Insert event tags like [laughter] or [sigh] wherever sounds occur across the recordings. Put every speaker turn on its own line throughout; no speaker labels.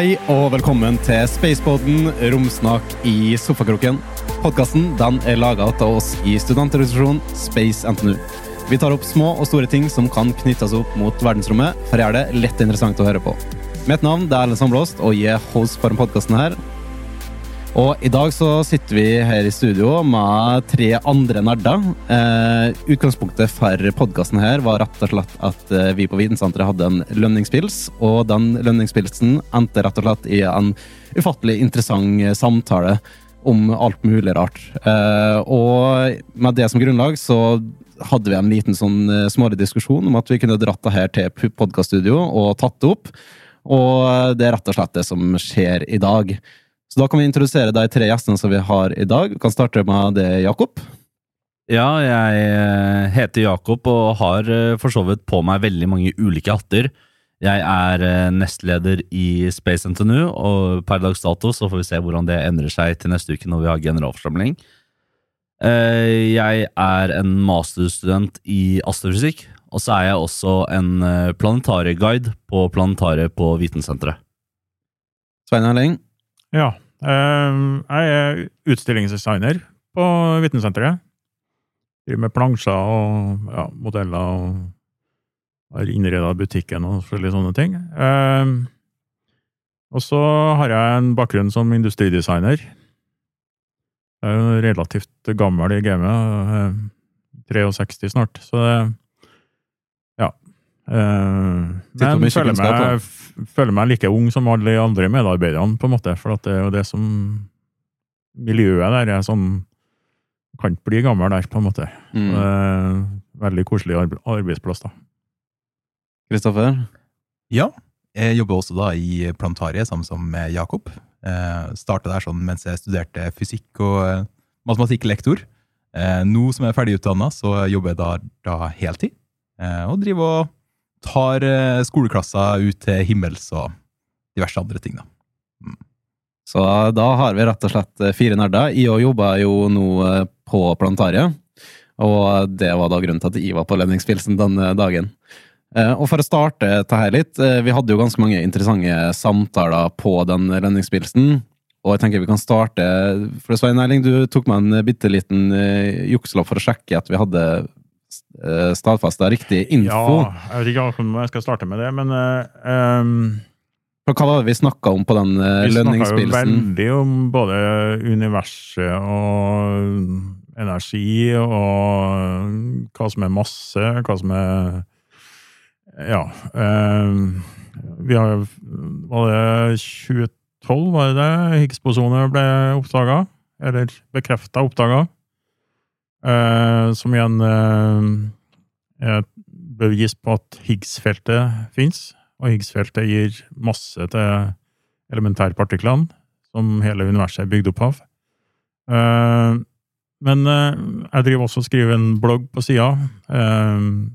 Hei og velkommen til Spacepoden Romsnak i sofakroken. Podkasten er laga av oss i studentorganisasjonen Space NTNU. Vi tar opp små og store ting som kan knyttes opp mot verdensrommet, for å gjøre det lett interessant å høre på. Mitt navn er Erlend Sandblåst, og jeg er host for podkasten her. Og i dag så sitter vi her i studio med tre andre nerder. Eh, utgangspunktet for podkasten her var rett og slett at eh, vi på Vitensenteret hadde en lønningspils, og den lønningspilsen endte rett og slett i en ufattelig interessant eh, samtale om alt mulig rart. Eh, og med det som grunnlag så hadde vi en liten sånn eh, smålig diskusjon om at vi kunne dratt det her til podkaststudio og tatt det opp. Og det er rett og slett det som skjer i dag. Så da kan vi introdusere de tre gjestene som vi har i dag. Vi kan starte med det, Jakob.
Ja, jeg eh, heter Jakob og har eh, for så vidt på meg veldig mange ulike hatter. Jeg er eh, nestleder i Space NTNU, og per dags dato så får vi se hvordan det endrer seg til neste uke når vi har generalforsamling. Jeg er en masterstudent i astrofysikk, og så er jeg også en planetarieguide på planetariet på Vitensenteret.
Svein Erling?
Ja. Jeg er utstillingsdesigner på Vitensenteret. Driver med plansjer og ja, modeller og har innreda butikken og forskjellige sånne ting. Og så har jeg en bakgrunn som industridesigner. Jeg er jo relativt gammel i gamet. 63 snart, så det. Men jeg føler meg, føler meg like ung som alle de andre medarbeiderne, på en måte. For det er jo det som Miljøet der er sånn Kan ikke bli gammel der, på en måte. Mm. veldig koselig arbeidsplass, da.
Kristoffer?
Ja. Jeg jobber også da i Plantariet sammen som Jakob. Eh, Starta der sånn mens jeg studerte fysikk og matematikklektor. Eh, nå som jeg er ferdigutdanna, så jobber jeg da, da heltid. Eh, og driver og tar skoleklasser ut til himmels og diverse andre ting, da.
Mm. Så da har vi rett og slett fire nerder. Jeg òg jobber jo nå på planetariet, og det var da grunnen til at jeg var på lønningspilsen den dagen. Og for å starte dette her litt, vi hadde jo ganske mange interessante samtaler på den lønningspilsen. Og jeg tenker vi kan starte For Svein Erling, du tok meg en bitte liten jukselapp for å sjekke at vi hadde stadfesta riktig info.
Ja, jeg vet ikke om jeg skal starte med det, men um,
Hva var det vi snakka om på den lønningspilsen? Vi snakka
veldig om både universet og energi, og hva som er masse, hva som er Ja. Um, vi har Var det 2012, var det det? Higgs-bosone ble oppdaga? Eller bekrefta oppdaga? Uh, som igjen uh, et bevis på at Higgs-feltet fins. Og Higgs-feltet gir masse til elementærpartiklene, som hele universet er bygd opp av. Uh, men jeg driver også og skriver en blogg på sida,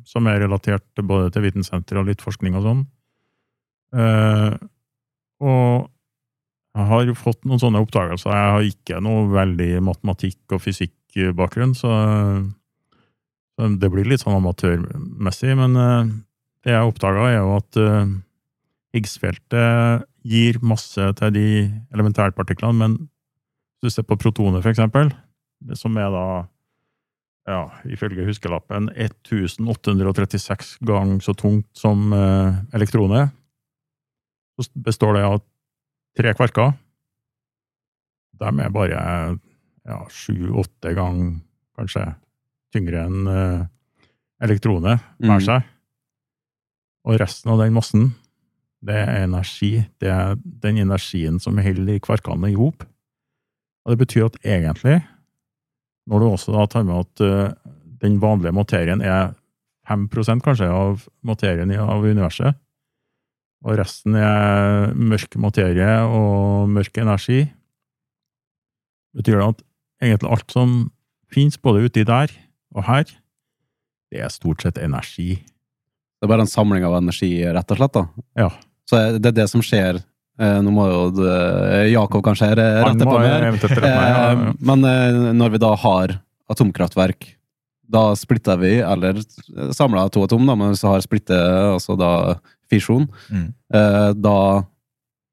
som er relatert både til Vitensenteret og litt forskning og sånn. og jeg har fått noen sånne oppdagelser. Jeg har ikke noe veldig matematikk- og fysikkbakgrunn, så, det blir litt sånn amatørmessig. Men det jeg oppdaga, er jo at Higgs-feltet gir masse til de elementærpartiklene, men hvis du ser på protoner, for eksempel, som er da, ja, ifølge huskelappen, 1836 ganger så tungt som eh, elektroner. Så består det av tre kvarker. De er bare ja, sju-åtte ganger kanskje tyngre enn uh, elektroner hver
Mm.
seg. Og resten av den massen, det er energi. Det er den energien som holder kvarkene i hop. Og det betyr at egentlig når du også da tar med at uh, den vanlige materien er 5% kanskje av materien i, av universet, og resten er mørk materie og mørk energi, betyr det at egentlig alt som finnes både uti der og her, det er stort sett energi.
Det er bare en samling av energi, rett og slett? da?
Ja.
Så det er det som skjer Eh, Nå må jo Jakob kanskje rette på mer.
rette meg, ja, ja.
Eh, Men eh, når vi da har atomkraftverk, da splitter vi, eller samler to atom, da, men hvis vi har splitte, altså da fisjon,
Mm.
eh, da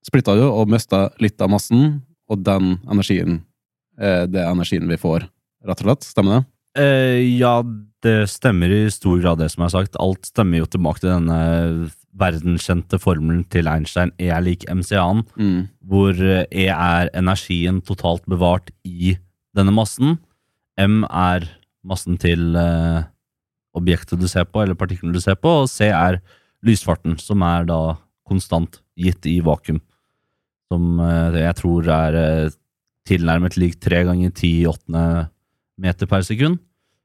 splitter du og mister litt av massen, og den energien er det energien vi får, rett og slett. Stemmer det?
Eh, ja, det stemmer i stor grad, det som er sagt. Alt stemmer jo tilbake til denne verdenskjente formelen til Einstein, E er lik MCA-en,
Mm.
hvor eh, E er energien totalt bevart i denne massen. M er massen til eh, objektet du ser på, eller partiklene du ser på, og C er lysfarten, som er da konstant gitt i vakuum. Som eh, jeg tror er eh, tilnærmet lik tre ganger ti åttende meter per sekund.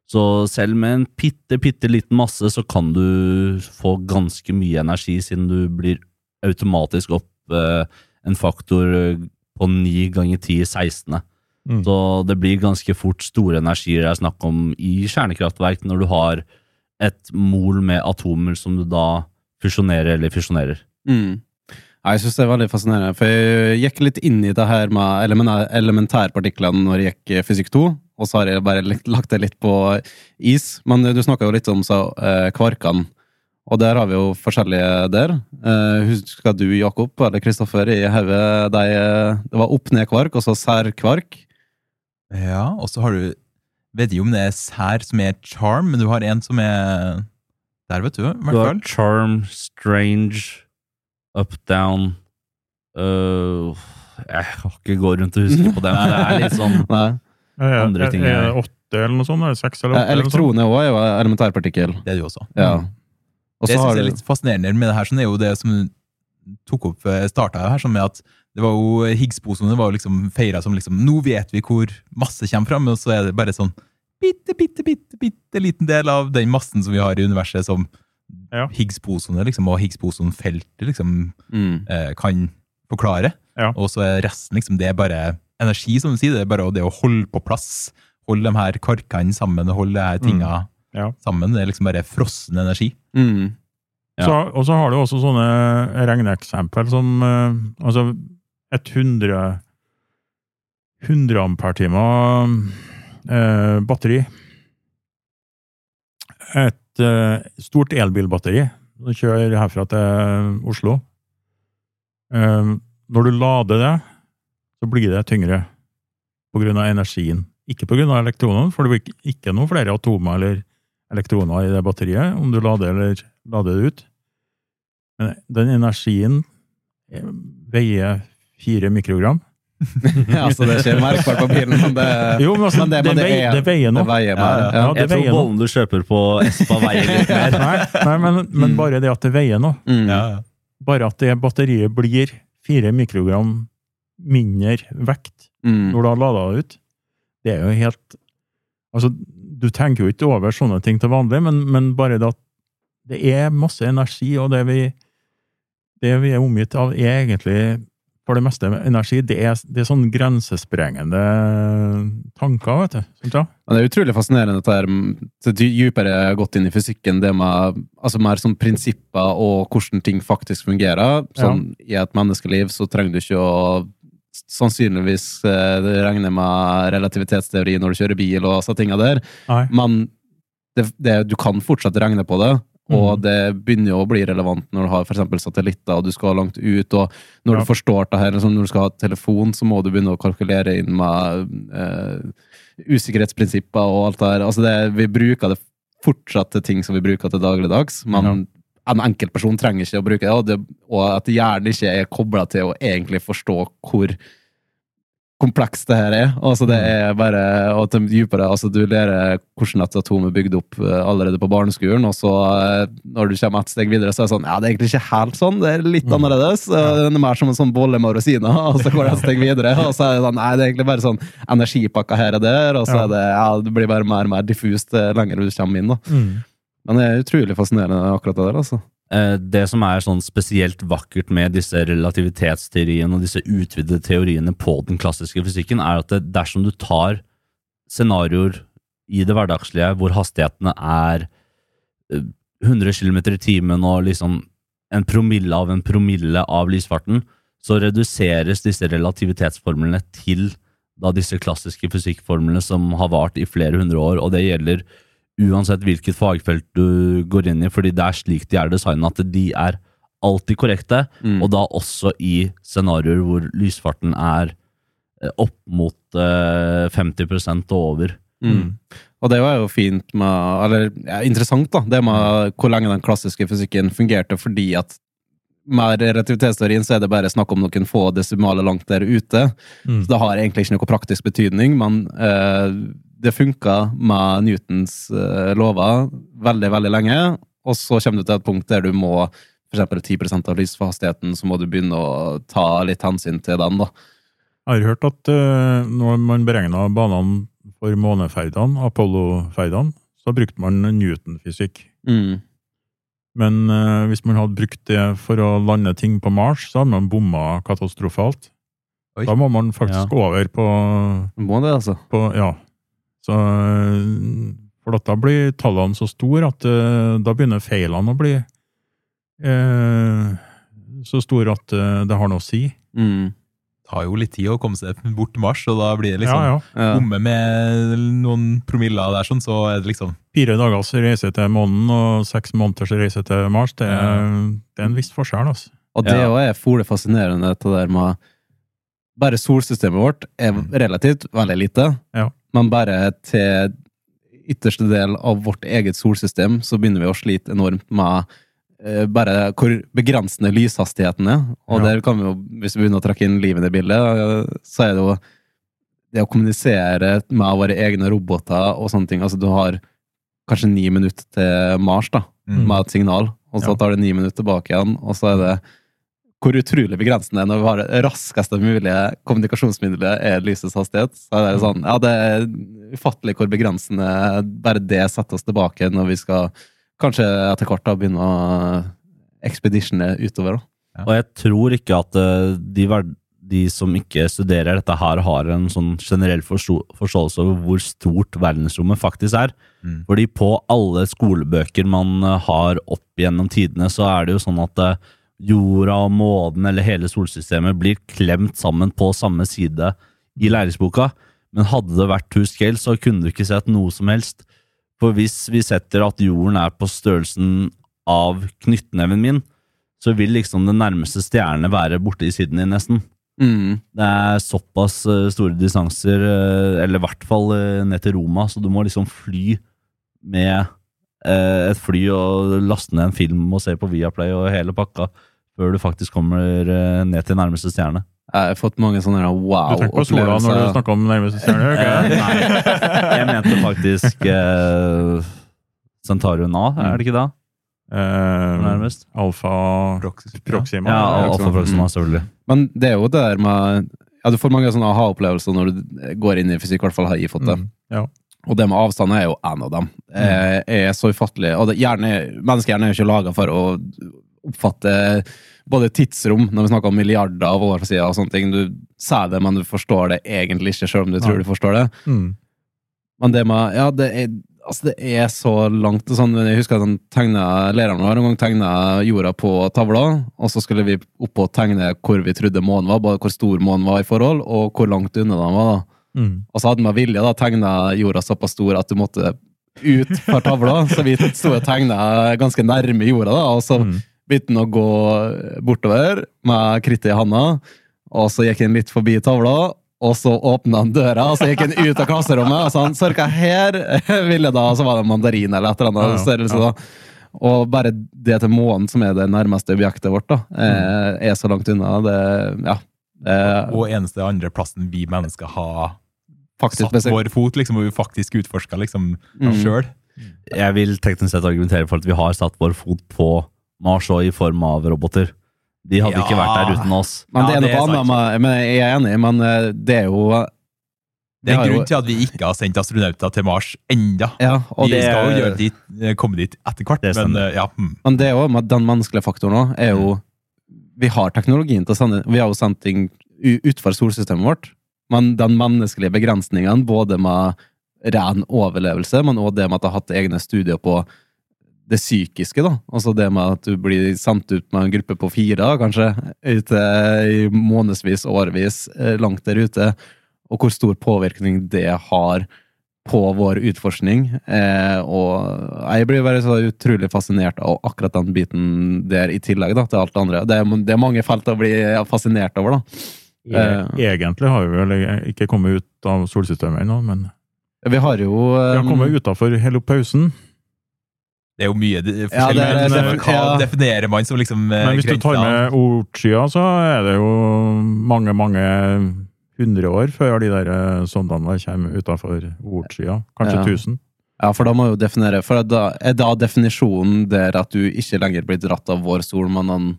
Så selv med en bitte, bitte liten masse, så kan du få ganske mye energi, siden du blir automatisk opp eh, en faktor eh, på ni ganger ti i 16.
Mm.
Så det blir ganske fort store energier det er snakk om i kjernekraftverk, når du har et mol med atomer som du da fusjonerer eller fusjonerer.
Mm. Jeg syns det er veldig fascinerende, for jeg gikk litt inn i det her med elementærpartiklene når jeg gikk eh, fysikk 2, og så har jeg bare lagt det litt på is. Men du snakka jo litt om så, eh, kvarkene, og der har vi jo forskjellige der. Eh, husker du, Jakob, eller Kristoffer, i hodet de eh, Det var opp-ned-kvark, og så sær kvark.
Ja, og så har du Vet ikke om det er sær som er charm, men du har en som er Der, vet du. i
Du har charm, strange, up, down uh, Jeg kan ikke gå rundt og huske på det, men det er litt sånn [laughs] Andre ting
er det åtte eller noe sånt? Er det seks eller
Eh,
åtte? eller?
Elektroner òg er jo elementærpartikkel.
Det er det jo også.
Ja. Også
Det
så
synes jeg er litt fascinerende med det her, sånn er jo det som du tok opp eh, starta her, sånn med at det var jo Higgs-bosonene var jo liksom feira som liksom Nå vet vi hvor masse kommer fram, og så er det bare sånn bitte, bitte, bitte, bitte liten del av den massen som vi har i universet som
Ja.
Higgs-bosone liksom, og Higgs-bosonfeltet liksom
mm.
eh, kan forklare.
Ja.
Og så er resten liksom, det er bare energi, som du sier. Det er bare det å holde på plass. Holde de her karkene sammen, holde de her tinga
Ja.
sammen. Det er liksom bare frossen energi.
Mm.
Ja.
Så, og så har du også sånne regneeksempel som eh, altså et 100 100 ampertimer eh, batteri. Et eh, stort elbilbatteri. Du kjører herfra til Oslo. Uh, når du lader det, så blir det tyngre av energien. Ikke av elektronene, for det blir ikke noen flere atomer eller elektroner i det batteriet om du lader eller lader det ut. Men den energien eh, veier fire mikrogram. [laughs]
ja, så det skjer merkbart på bilen, men det,
Jo, men altså,
men
det,
men
veier,
er-
det veier
det
noe.
veier mer.
ja,
Ja,
det
Jeg tror
veier
bollen du kjøper på Espa veier litt [laughs] mer.
Nei, nei men, men
Mm.
bare det at det veier noe.
Mm.
Bare at det batteriet blir fire mikrogram mindre vekt
Mm.
når du har lada det ut. Det er jo helt Altså, du tenker jo ikke over sånne ting til vanlig, men, men bare det at det er masse energi, og det vi, det vi er omgitt av, er egentlig for det meste energi. Det er, det er sånn grensesprengende tanker, vet du. Sant, ja?
Men det er utrolig fascinerende dette her, så så jeg har gått inn i fysikken, det med altså mer sånn prinsipper og hvordan ting faktisk fungerer. Sånn, I et menneskeliv så trenger du ikke å sannsynligvis eh, regne med relativitetsteori når du kjører bil og sånne tinga der,
Nei.
men det, det, du kan fortsatt regne på det. Og
Mhm.
det begynner jo å bli relevant når du har for satellitter og du skal langt ut. Og når
Ja.
du forstår det her, liksom når du skal ha telefon, så må du begynne å kalkulere inn med eh, usikkerhetsprinsipper og alt det her. Altså det, vi bruker det fortsatt til ting som vi bruker til dagligdags, men en enkeltperson trenger ikke å bruke det, og, det, og at hjernen ikke er kobla til å egentlig forstå hvor komplekst det her er. Altså det er bare at de dypere, altså Du lærer hvordan et atom er bygd opp eh, allerede på barneskolen, og så eh, når du kommer et steg videre, så er det sånn Ja, det er egentlig ikke helt sånn, det er litt annerledes. Eh, Det er mer som en sånn bolle med rosiner, [laughs] og så går det et steg videre, og så er det sånn Nei, det er egentlig bare sånn energipakker her og der, og så er det Ja, det blir bare mer og mer diffust lenger du kommer inn, da.
Mm.
Men det er utrolig fascinerende, akkurat det der, altså.
Eh, Det som er sånn spesielt vakkert med disse relativitetsteoriene og disse utvidede teoriene på den klassiske fysikken, er at dersom du tar scenarioer i det hverdagslige hvor hastighetene er eh, 100 km i timen og liksom en promille av en promille av lysfarten, så reduseres disse relativitetsformlene til da disse klassiske fysikkformlene som har vart i flere hundre år, og det gjelder uansett hvilket fagfelt du går inn i, fordi det er slik de er designet, at de er alltid korrekte,
Mm.
og da også i scenarioer hvor lysfarten er eh, opp mot eh, 50 og over.
Mm. Og det var jo fint med Eller ja, interessant, da. Det med hvor lenge den klassiske fysikken fungerte, fordi at med relativitetsteorien så er det bare snakk om noen få desimaler langt der ute.
Mm.
Så det har egentlig ikke noe praktisk betydning, men eh, det funka med Newtons eh, lover veldig, veldig lenge. Og så kommer du til et punkt der du må for 10% av lyshastigheten, så må du begynne å ta litt hensyn til den. da.
Jeg har hørt at uh, når man beregna banene for måneferdene, Apollo-ferdene, så brukte man Newton-fysikk.
Mm.
Men uh, hvis man hadde brukt det for å lande ting på Mars, så hadde man bomma katastrofalt.
Oi.
Da må man faktisk over på,
Må det, altså.
på Ja. Så eh, For da blir tallene så store at eh, da begynner feilene å bli eh, så store at eh, det har noe å si.
Mm.
Det tar jo litt tid å komme seg bort til Mars, og da blir det liksom
Ja, ja.
Bomme med noen promiller der, sånn, så er det liksom
Fire dagers reise til månen og seks måneders reise til Mars, det er, det er en viss forskjell. altså.
Og det
Ja.
er fole fascinerende, dette der med Bare solsystemet vårt er relativt veldig lite,
Ja.
Men bare til ytterste del av vårt eget solsystem så begynner vi å slite enormt med eh, bare hvor begrensende lyshastigheten er. Og
Ja.
der kan vi jo, hvis vi begynner å trekke inn livet i bildet, eh, så er det jo det å kommunisere med våre egne roboter og sånne ting. Altså, du har kanskje ni minutter til Mars, da
Mm.
med et signal, og så
Ja.
tar det ni minutter tilbake igjen, og så er det hvor utrolig begrensende det er når vi har det raskeste mulige kommunikasjonsmiddelet er lysets hastighet. Så er det sånn, ja, det er ufattelig hvor begrensende bare det setter oss tilbake når vi skal kanskje etter hvert da begynne å ekspedisjone utover. da.
Og jeg tror ikke at eh, de, de som ikke studerer dette her, har en sånn generell forståelse over hvor stort verdensrommet faktisk er.
Mm.
Fordi på alle skolebøker man eh, har opp gjennom tidene, så er det jo sånn at eh, jorda og månen eller hele solsystemet blir klemt sammen på samme side i læringsboka. Men hadde det vært to scale, så kunne du ikke sett noe som helst. For hvis vi setter at jorden er på størrelsen av knyttneven min, så vil liksom den nærmeste stjerne være borte i siden din, nesten.
Mm.
Det er såpass eh, store distanser, eh, eller i hvert fall eh, ned til Roma, så du må liksom fly med et fly og laste ned en film og se på Viaplay og hele pakka før du faktisk kommer eh, ned til nærmeste stjerne.
Jeg har fått mange sånne wow-opplevelser.
Du tenker på sola når du snakker om nærmeste stjerne?
Eh,
ikke [laughs]
nei, jeg mente faktisk eh, Centarion A, er det ikke da?
Eh,
Nærmest.
Alfa
Proxima.
Proxima.
Ja,
ja,
Alfa Proxima, selvfølgelig.
Men det er jo det der med Ja, du får mange sånne aha-opplevelser når du går inn i fysikk, i hvert fall har jeg fått det.
Mm, ja.
Og det med avstand er jo en av dem. Jeg er så ufattelig. Og det, hjerne, menneskehjernen er jo ikke laga for å oppfatte både tidsrom, når vi snakker om milliarder av år siden og sånne ting. Du sier det, men du forstår det egentlig ikke, selv om du tror du forstår det.
Mm.
Men det med Ja, det er, altså det er så langt sånn, Jeg husker at han tegnet, læreren vår en gang tegna jorda på tavla, og så skulle vi opp og tegne hvor vi trodde månen var, både hvor stor månen var i forhold, og hvor langt unna den var. da.
Mm.
Og så hadde man vilje da tegna jorda såpass stor at du måtte ut fra tavla, [laughs] så vi sto og tegna ganske nærme jorda, da, og så
Mm.
begynte han å gå bortover med krittet i handa, og så gikk han litt forbi tavla, og så åpna han døra, og så gikk han ut av klasserommet, og så han sørka her, [laughs] ville da, og så var det mandarin eller et eller annet størrelse, da. Og bare det til månen, som er det nærmeste objektet vårt, da, er, er så langt unna. Det, ja, det
Og eneste andre plassen vi mennesker har
faktisk
satt vår fot, liksom, og vi faktisk utforska liksom,
Mm.
sjøl.
Jeg vil teknisk sett argumentere for at vi har satt vår fot på Mars og i form av roboter. De hadde
Ja.
ikke vært der uten oss.
Men det
Ja,
er
det
noe
er
annet. Men jeg er enig, men eh, det er jo
Det er en
jo-
grunn til at vi ikke har sendt astronauter til Mars enda.
Ja,
vi
det,
skal jo gjøre dit, eh, komme dit etter hvert, men eh, ja. mm.
men det er jo den menneskelige faktoren òg, er jo Vi har teknologien til å sende Vi har jo sendt ting utenfor solsystemet vårt, men den menneskelige begrensningen, både med ren overlevelse, men òg det med at jeg har hatt egne studier på det psykiske, da. Altså det med at du blir sendt ut med en gruppe på fire, kanskje, ute i månedsvis, årevis, eh, langt der ute, og hvor stor påvirkning det har på vår utforskning. Eh, og jeg blir bare så utrolig fascinert av akkurat den biten der, i tillegg da, til alt det andre. Det er, det er mange felt å bli fascinert over, da.
E- Egentlig har vi vel ikke kommet ut av solsystemet ennå, men
Vi har jo
vi har
eh,
kommet utafor helopausen.
Det er jo mye de-
Ja,
forskjellig.
det er-
men hva
ja.
definerer man som liksom eh,
Men hvis du tar med ordskya, så er det jo mange, mange hundre år før de der eh, sondene kommer utafor ordskya. Kanskje
Ja.
1000.
Ja, for da må jo definere For da, er da definisjonen der at du ikke lenger blir dratt av vår sol, men en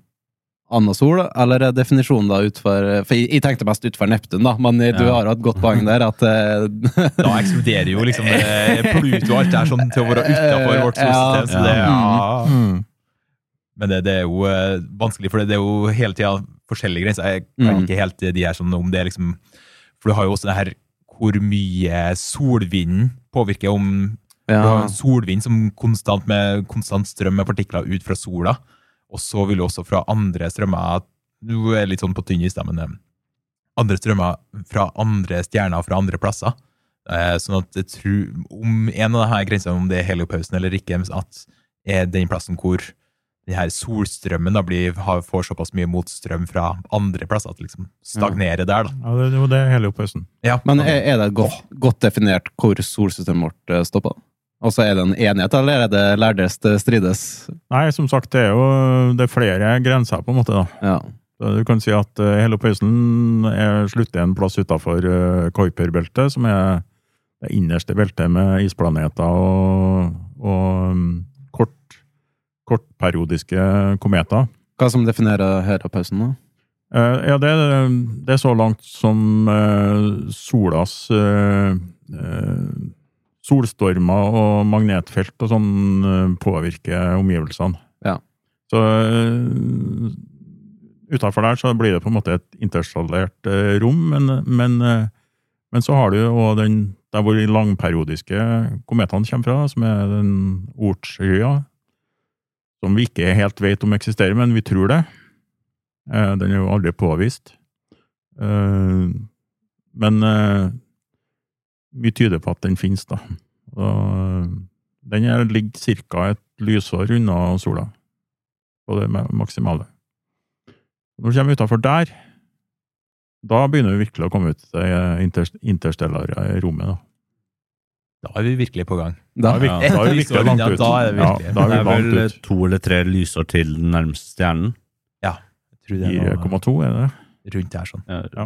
annen sol? Eller er definisjonen da utfor For jeg, jeg tenkte mest utfor Neptun, da, men du
Ja.
har jo et godt poeng der. At eh, [laughs]
Da eksploderer jo liksom eh, Pluto og alt det her sånn til å være utafor vårt [laughs]
Ja.
Så det, ja.
Mm.
Men det, det er jo eh, vanskelig, for det, det er jo hele tida forskjellige grenser. Jeg kan
Mm.
ikke helt de her sånn om det er liksom For du har jo også det her hvor mye solvinden påvirker om Du har solvind som konstant med konstant strøm med partikler ut fra sola. Og så vil også fra andre strømmer Du er litt sånn på tynn is, da, men eh, andre strømmer fra andre stjerner fra andre plasser. Eh, sånn at jeg tror om en av de her grensene, om det er heliopausen eller ikke, at er den plassen hvor den her solstrømmen da blir, har, får såpass mye motstrøm fra andre plasser at det liksom stagnerer der. da.
Ja, det, det er heliopausen.
Ja,
Men er, er det godt, godt definert hvor solsystemet vårt eh, stopper? Og så er det en enighet, eller er det lærdes det strides?
Nei, som sagt, det er jo det er flere grenser, på en måte. da.
Ja.
Du kan si at uh, helopausen er slutter en plass utafor uh, Kuiperbeltet, som er det innerste beltet med isplaneter og, og um, kort, kortperiodiske kometer.
Hva som definerer helopausen, da?
Uh, ja, det, det er så langt som eh, solas uh, eh, Solstormer og magnetfelt og sånn eh, påvirker omgivelsene.
Ja.
Så uh, utafor der så blir det på en måte et interstallert eh, rom, men, men, eh, men så har du jo den der hvor de langperiodiske kometene kommer fra, som er den Oortskya, som vi ikke helt vet om eksisterer, men vi tror det. Eh, Den er jo aldri påvist. Eh, Men eh, mye tyder på at den finnes, da. Og den er, ligger ca. et lysår unna sola, på det maksimale. Når du kommer utafor der, da begynner vi virkelig å komme ut til det interstellare rommet. Da.
Da er vi virkelig på gang.
Da,
er vi,
Ja.
da er vi [laughs] virkelig langt ut.
da er det virkelig.
Ja, da er
Det er vel to eller tre lysår til den nærmeste stjernen.
Jeg tror det er
4,2 er det?
rundt her sånn.
Ja.
Ja.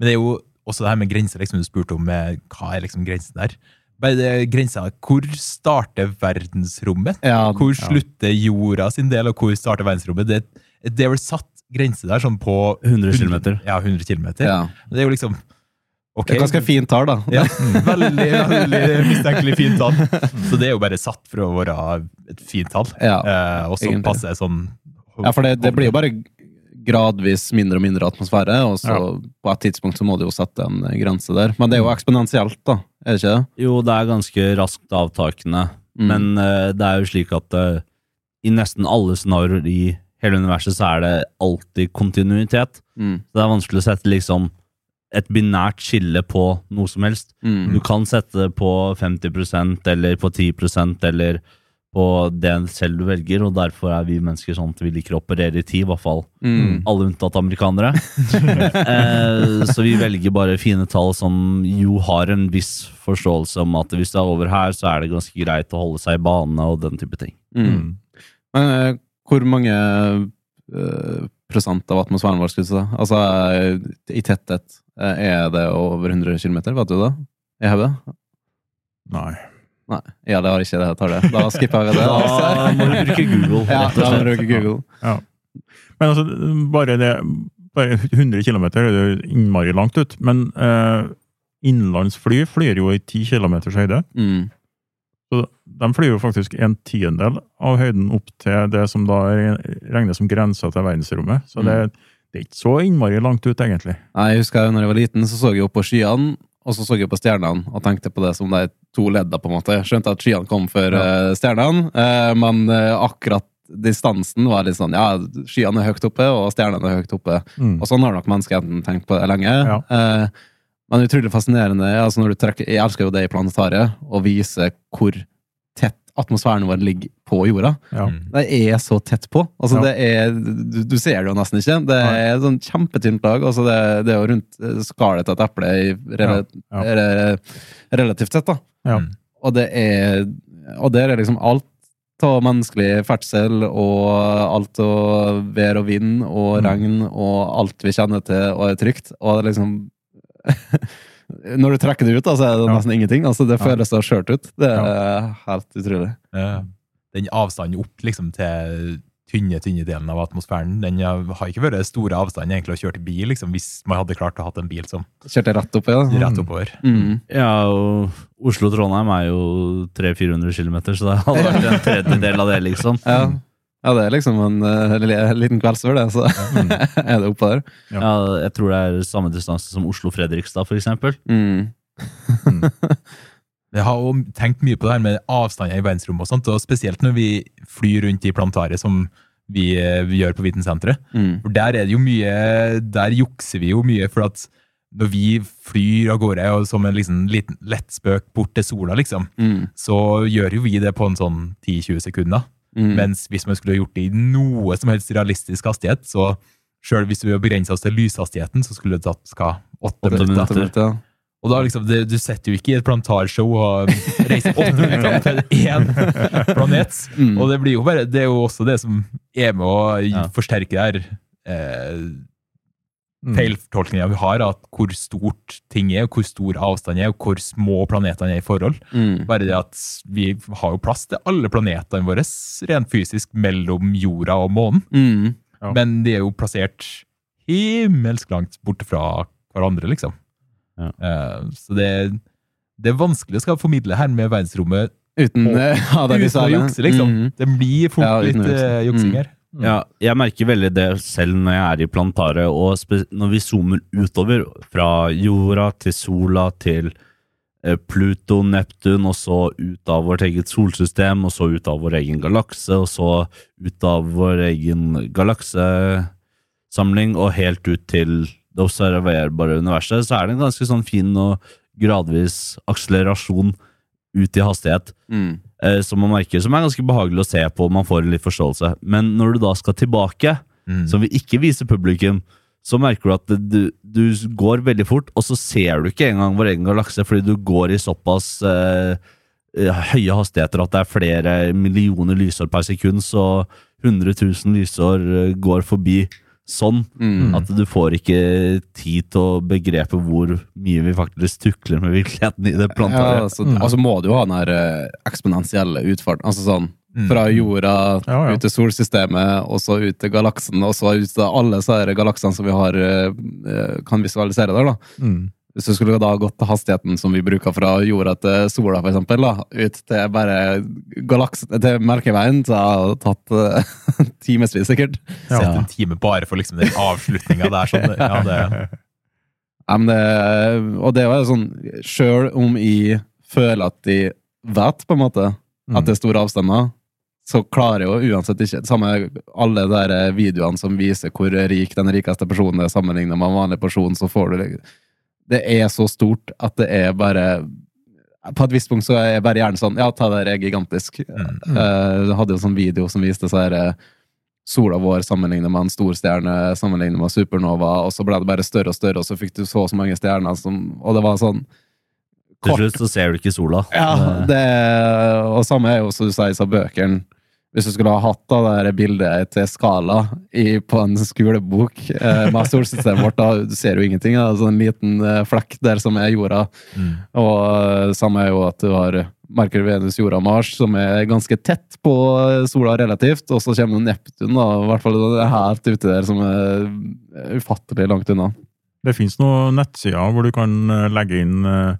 Men det er jo også det her med grenser, liksom du spurte om eh, hva er liksom grensen der. Bare grensa, Hvor starter verdensrommet?
ja,
Hvor slutter jorda sin del, og hvor starter verdensrommet? Det, det er vel satt grense der sånn på
100 kilometer.
Ja, 100 km.
ja.
Det er jo liksom Okay.
Det er ganske fint tall, da.
Ja, veldig, veldig mistenkelig fint tall. [laughs] Så det er jo bare satt for å være et fint tall.
Ja.
Eh, og så
passer
passer sånn
Ja, for det, det blir jo bare gradvis mindre og mindre atmosfære, og så
Ja.
på et tidspunkt så må du jo sette en grense der. Men det er jo eksponentielt, da. Er det ikke det?
Jo, det er ganske raskt avtakende,
Mm.
men uh, det er jo slik at uh, i nesten alle scenarioer i hele universet så er det alltid kontinuitet.
Mm.
Så det er vanskelig å sette liksom et binært skille på noe som helst.
Mm.
Du kan sette det på 50% eller på 10% eller på det selv du velger, og derfor er vi mennesker sånn at vi liker å operere i tid, i hvert fall
Mm.
alle unntatt amerikanere. [laughs] eh, så vi velger bare fine tall som jo har en viss forståelse om at hvis det er over her, så er det ganske greit å holde seg i bane og den type ting.
Mm. Men eh, hvor mange eh, prosent av atmosfæren vår skulle du si? Altså eh, i tetthet, er det over 100 km, vet du det? I hodet?
Nei.
Nei. Ja, det har ikke det Tar det. Da skipper vi det.
Da må du bruke Google,
Ja, da må du bruke Google.
Men altså, bare det bare 100 km er jo innmari langt ut. Men eh, innenlandsfly flyr jo i 10 km høyde.
Mm.
Så de flyr jo faktisk en tiendedel av høyden opp til det som da regnes som grensa til verdensrommet. Så det, det er ikke så innmari langt ut, egentlig.
Nei, Jeg husker jeg, når jeg var liten, så så jeg opp på skyene, og så så jeg på stjernene og tenkte på det som de to ledda, på en måte. Skjønte at skyene kom før eh, stjernene, eh, men eh, akkurat distansen var litt sånn Ja, skyene er høyt oppe, og stjernene er høyt oppe. Og sånn har nok menneskeheten tenkt på det lenge.
Ja.
Men utrolig fascinerende altså når du trekker, Jeg elsker jo det i planetariet, å vise hvor tett atmosfæren vår ligger på jorda.
Ja.
Mm.
Det er så tett på. Altså
Ja.
det er, du, du ser det jo nesten ikke. Det er et sånn kjempetynt lag. Altså det, det er jo rundt eh, skallet til et eple i rela,
Ja,
re- relativt sett. da.
Ja.
Mm.
Og det er og der er liksom alt av menneskelig ferdsel og alt av vær og vind og
Mm.
regn og alt vi kjenner til og er trygt. Og det er liksom [laughs] Når du trekker det ut, da, så er det
Ja.
nesten ingenting. Altså Det
Ja.
føles så skjørt ut. Det er helt utrolig.
Ja. Den avstanden opp liksom til tynne, tynne delen av atmosfæren, den har ikke vært store avstand egentlig å kjøre til bil, liksom, hvis man hadde klart å ha en bil som
Kjørte rett opp, ja.
rett oppover.
Mm.
Ja, og Oslo-Trondheim er jo 300-400 km, så det hadde vært en tredjedel av det, liksom.
Ja. ja, det er liksom en uh, liten kveldstur, det. Så [laughs] er det oppå der.
Ja, jeg tror det er samme distanse som Oslo-Fredrikstad, for eksempel.
Mm. [laughs]
Jeg har jo tenkt mye på det her med avstander i verdensrommet, og sånt, og spesielt når vi flyr rundt i plantaret, som vi, eh, vi gjør på Vitensenteret.
Mm.
For der er det jo mye Der jukser vi jo mye, for at når vi flyr av gårde og som en liksom, liten lettspøk bort til sola, liksom,
Mm.
så gjør jo vi det på en sånn 10-20 sekunder.
Mm.
Mens hvis man skulle gjort det i noe som helst realistisk hastighet, så sjøl hvis vi begrensa oss til lyshastigheten, så skulle det tatt hva, Åtte minutter.
minutter.
Ja.
Og da liksom, det, Du setter jo ikke i et plantarshow og reiser opp til én planet.
Mm.
Og det blir jo bare, det er jo også det som er med å
Ja.
forsterke det her eh,
Mm.
feiltolkninga vi har av hvor stort ting er, og hvor stor avstand er, og hvor små planetene er i forhold.
Mm.
Bare det at vi har jo plass til alle planetene våre rent fysisk mellom jorda og månen.
Mm.
Ja.
Men de er jo plassert himmelsk langt borte fra hverandre, liksom.
Ja.
Eh, så det, det er vanskelig å skal formidle her med verdensrommet
Uten
Og-
eh, ja,
uten å jukse, liksom.
Mm.
Det blir fort
Ja,
litt uh, juksing her. Mm.
Ja, jeg merker veldig det selv når jeg er i plantaret, og når vi zoomer utover fra jorda til sola til Pluto, Neptun, og så ut av vårt eget solsystem, og så ut av vår egen galakse, og så ut av vår egen galaksesamling, og helt ut til det observerbare universet, så er det en ganske sånn fin og gradvis akselerasjon ut i hastighet
Mm.
eh, som man merker, som er ganske behagelig å se på, man får litt forståelse. Men når du da skal tilbake,
Mm.
som vi ikke viser publikum, så merker du at du, du går veldig fort, og så ser du ikke engang vår egen galakse, fordi du går i såpass eh, eh, høye hastigheter at det er flere millioner lysår per sekund, så 100 000 lysår eh, går forbi sånn
Mm.
at du får ikke tid til å begrepe hvor mye vi faktisk tukler med virkeligheten i det
Ja,
planetariet.
altså,
Mm.
altså må du jo ha den her eh, eksponentielle utfarten. Altså sånn
Mm.
fra jorda
Ja, ja.
ut til solsystemet, og så ut til galaksen, og så ut til alle disse galaksene som vi har, eh, eh, kan visualisere der. da.
Mm.
Hvis du skulle da gått til hastigheten som vi bruker fra jorda til sola, for eksempel, da, ut til bare galaksen, til Melkeveien, så har det tatt uh, [laughs] timevis sikkert.
Ja.
Sett en time bare for liksom den avslutninga der. Sånn, [laughs] ja, det,
Ja, men det, og det er jo sånn, sjøl om jeg føler at de vet, på en måte, at det er store avstander, så klarer jeg jo uansett ikke Samme alle de der videoene som viser hvor rik den rikeste personen er sammenlignet med en vanlig person, så får du det er så stort at det er bare På et visst punkt så er bare gjerne sånn Ja, ta det er gigantisk.
Mm.
Uh, hadde jo en sånn video som viste så her eh, sola vår sammenlignet med en storstjerne, sammenlignet med supernova, og så ble det bare større og større, og så fikk du så og så mange stjerner som Og det var sånn
Til slutt så ser du ikke sola.
ja, det, og samme er jo som du sier, så bøkene. Hvis du skulle ha hatt da, det bildet til skala i, på en skolebok eh, med solsystemet vårt, da du ser jo ingenting. Da. sånn en liten eh, flekk der som er jorda.
mm.
Og eh, samme er jo at du har Merkur, Venus, jorda, Mars, som er ganske tett på eh, sola relativt. Og så kommer Neptun, da, i hvert fall det er helt ute der, som er ufattelig langt unna.
Det finnes noen nettsider hvor du kan eh, legge inn eh,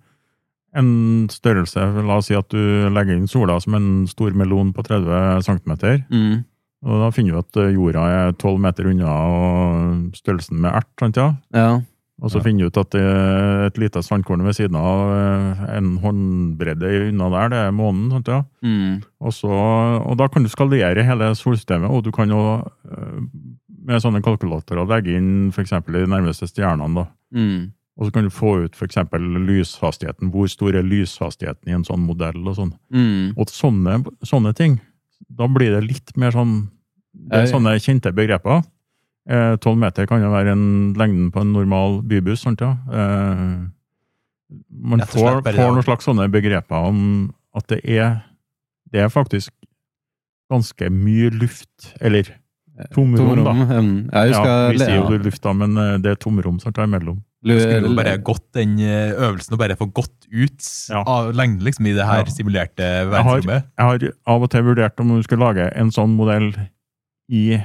en størrelse. La oss si at du legger inn sola som en stor melon på 30 cm.
Mm.
Og da finner du at eh, jorda er 12 meter unna og størrelsen med ert. sant ja?
Ja.
Og så
Ja.
finner du ut at det er et lite sandkorn ved siden av eh, en håndbredde unna der, det er månen. sant ja?
Mm.
Og, så, og da kan du skalere hele solsystemet, og du kan jo eh, med sånne kalkulatorer legge inn f.eks. de nærmeste stjernene. da.
Mm.
Og så kan du få ut f.eks. lyshastigheten. Hvor stor er lyshastigheten i en sånn modell? Og sånn.
Mm.
Og sånne, sånne ting, da blir det litt mer sånn Det er sånne kjente begreper. Tolv meter kan jo være en lengden på en normal bybuss. Sant, ja? Eh, man får, får noen slags sånne begreper om at det er Det er faktisk ganske mye luft. Eller tomrom, da.
Mm. Jeg
Ja, vi sier jo luft, da, men eh, det er tomrom som der imellom.
Lu-
Skulle jo bare gått den eh, øvelsen og bare få gått ut
Ja.
av lengden liksom, i det her
Ja.
simulerte verdensrommet.
Jeg har av og til vurdert om du skulle lage en sånn modell i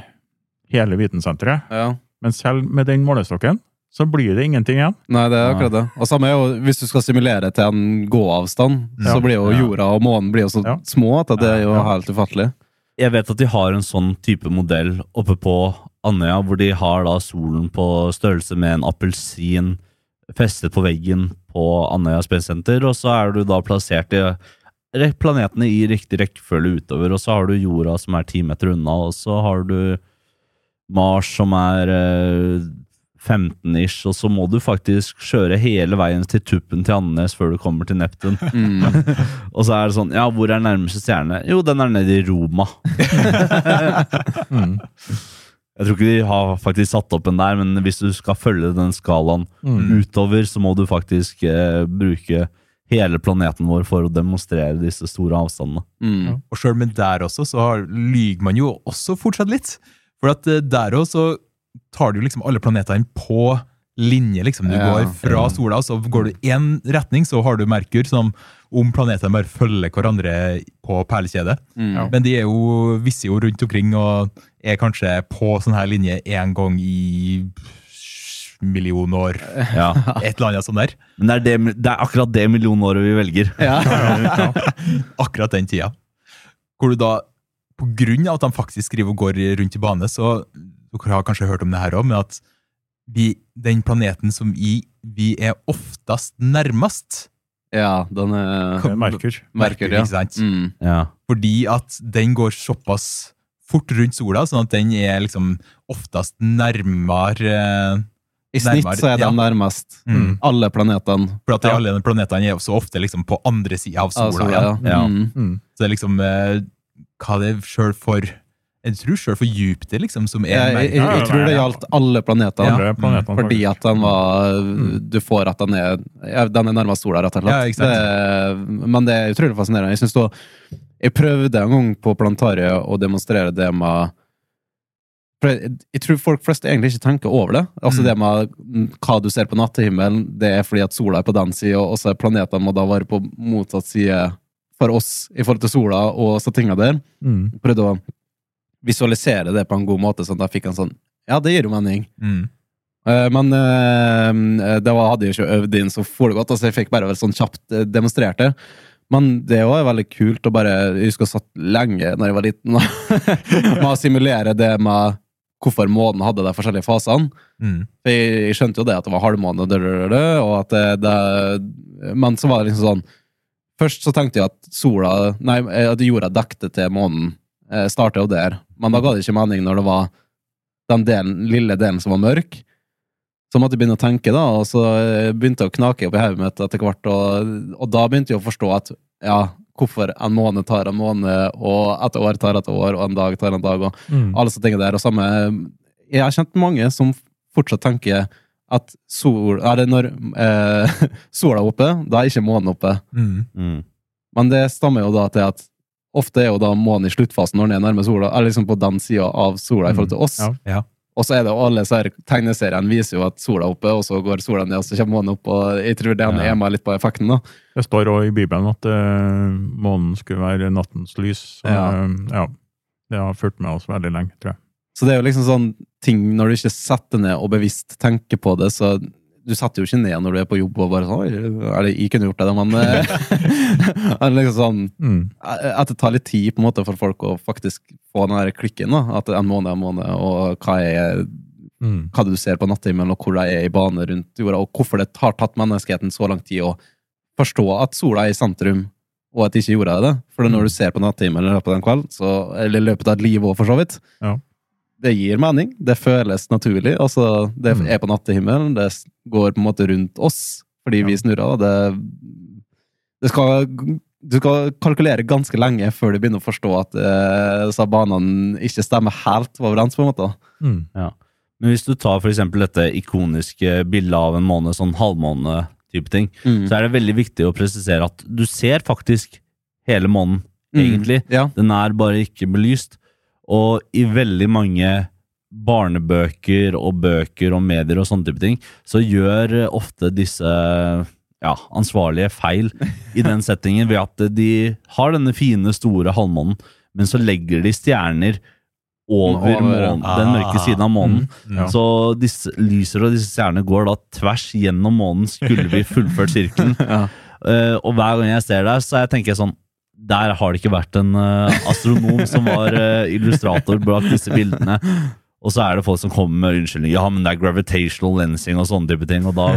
hele vitensenteret,
Ja.
men selv med den målestokken så blir det ingenting igjen.
Nei, det er akkurat det. Og samme er jo, Hvis du skal simulere til en gåavstand,
Ja.
så blir jo jorda og månen blir jo så
Ja.
små at det er jo
Ja.
helt ufattelig.
Jeg vet at de har en sånn type modell oppe på Andøya, hvor de har da solen på størrelse med en appelsin festet på veggen på Andøya Space Center, og så er du da plassert i planetene i riktig rekkefølge utover, og så har du jorda som er ti meter unna, og så har du Mars som er eh, 15-ish, og så må du faktisk kjøre hele veien til tuppen til Andenes før du kommer til Neptun.
Mm. [laughs]
Og så er det sånn, ja, hvor er nærmeste stjerne? Jo, den er nede i Roma. [laughs]
Mm.
Jeg tror ikke de har faktisk satt opp en der, men hvis du skal følge den skalaen
Mm.
utover, så må du faktisk eh, bruke hele planeten vår for å demonstrere disse store avstandene.
Mm.
Og sjøl med der også, så har, lyger man jo også fortsatt litt. For at eh, der også så tar du liksom alle planetene på linje, liksom. Du
Ja.
går fra sola, så går du én retning, så har du Merkur, som om planetene bare følger hverandre på perlekjede.
Mm.
Men de er jo, visse jo rundt omkring og er kanskje på sånn her linje én gang i million år.
Ja. [laughs]
Et eller annet sånt der.
Men det er, det, det er akkurat det millionåret vi velger.
Ja. [laughs] [laughs]
akkurat den tida. Hvor du da, på grunn av at de faktisk skriver og går rundt i bane, så dere har kanskje hørt om det her òg, men at vi, den planeten som vi, vi er oftest nærmest
ja, den er
er Merkur.
Merkur, ja.
ikke sant?
Mm.
Ja.
Fordi at den går såpass fort rundt sola, sånn at den er liksom oftest nærmere
I snitt
Nærmere,
så er de
ja.
nærmest
Mm.
alle planetene.
For at de alle planetene er også ofte liksom på andre sida av sola.
Altså,
ja.
ja.
Ja.
Mm.
Mm.
Så det er liksom eh, Hva det er sjøl for Jeg tror sjøl for Jupiter, liksom, som er
Jeg, jeg, jeg, jeg tror det gjaldt alle planetene.
Ja. planetene,
Fordi at den var Du får at den er ja, Den er nærmest sola, rett og slett.
Ja?
Det, men det er utrolig fascinerende. Jeg da Jeg prøvde en gang på planetariet å demonstrere det med for jeg, jeg tror folk flest egentlig ikke tenker over det. Altså
Mm.
Det med mm, hva du ser på nattehimmelen, det er fordi at sola er på den sida, og så er planetene må da være på motsatt side for oss i forhold til sola og så tinga der.
Mm.
Prøvde å visualisere det på en god måte, sånn Da fikk han sånn Ja, det gir jo mening.
mm.
Uh, Men uh, det var, hadde jeg ikke øvd inn så foregodt, altså jeg fikk bare sånn kjapt eh, demonstrert det. Men det var veldig kult å bare Jeg husker jeg satt lenge når jeg var liten, [laughs] med å simulere det med hvorfor månen hadde de forskjellige fasene.
Mm.
For jeg, jeg skjønte jo det at det var halvmåne, det, det, det, og at det, det Men så var det liksom sånn Først så tenkte jeg at sola Nei, at jorda dekte til månen. Eh, Starta jo der. Men da ga det ikke mening når det var den delen, lille delen som var mørk. Så måtte jeg begynne å tenke, da, og så eh, begynte det å knake opp i hodet mitt etter hvert. Og, og da begynte jeg å forstå at ja, hvorfor en måned tar en måned, og et år tar et år, og en dag tar en dag. og
Mm.
alle sånne ting der. Og samme, jeg har kjent mange som fortsatt tenker at sol, er det når eh, [laughs] sola er oppe, da er ikke månen oppe.
Mm.
Mm.
Men det stammer jo da til at ofte er jo da månen i sluttfasen når den er nærme sola, eller liksom på den sida av sola i forhold til oss.
Ja.
Ja.
Og så er det jo alle så her tegneseriene viser jo at sola er oppe, og så går sola ned, og så kommer månen opp, og jeg tror det
Ja.
er med litt på effekten, da.
Det står òg i Bibelen at uh, månen skulle være nattens lys. Så,
Ja.
Uh, ja. Det har fulgt med oss veldig lenge, tror jeg.
Så det er jo liksom sånn ting når du ikke setter ned og bevisst tenker på det, så du satte jo ikke ned når du er på jobb og bare sånn er det, jeg kunne gjort det, men eh, [laughs] er det liksom sånn
Mm.
At det tar litt tid på en måte for folk å faktisk få den der klikken. da, At en måned er en måned, og hva er
Mm.
hva du ser på nattehimmelen, og hvor de er i bane rundt jorda, og hvorfor det har tatt menneskeheten så lang tid å forstå at sola er i sentrum, og at ikke jorda er det. For når du ser på nattehimmelen i løpet av en kveld, så, eller i løpet av et liv òg, for så vidt,
Ja.
Det gir mening. Det føles naturlig. Altså, det
Mm.
er på nattehimmelen, det går på en måte rundt oss fordi vi snurrer. og Det, det skal, du skal kalkulere ganske lenge før du begynner å forstå at eh, banene ikke stemmer helt overens. på en måte.
Mm.
Men hvis du tar for eksempel dette ikoniske bildet av en måned, sånn halvmåne-type ting, så er det veldig viktig å presisere at du ser faktisk hele månen, egentlig.
Mm. Ja.
Den er bare ikke belyst. Og i veldig mange barnebøker og bøker og medier og sånne type ting, så gjør eh, ofte disse ja, ansvarlige feil i den settingen ved at de har denne fine, store halvmånen, men så legger de stjerner over, månen, den mørke siden av månen.
Ja.
Så disse lyser og disse stjernene går da tvers gjennom månen, skulle vi fullført sirkelen. [laughs]
Ja.
Eh, og hver gang jeg ser deg, så jeg tenker jeg sånn Der har det ikke vært en eh, astronom som var eh, illustrator bak disse bildene. Og så er det folk som kommer med unnskyldning. Ja, men det er gravitational lensing og sånne type ting. Og da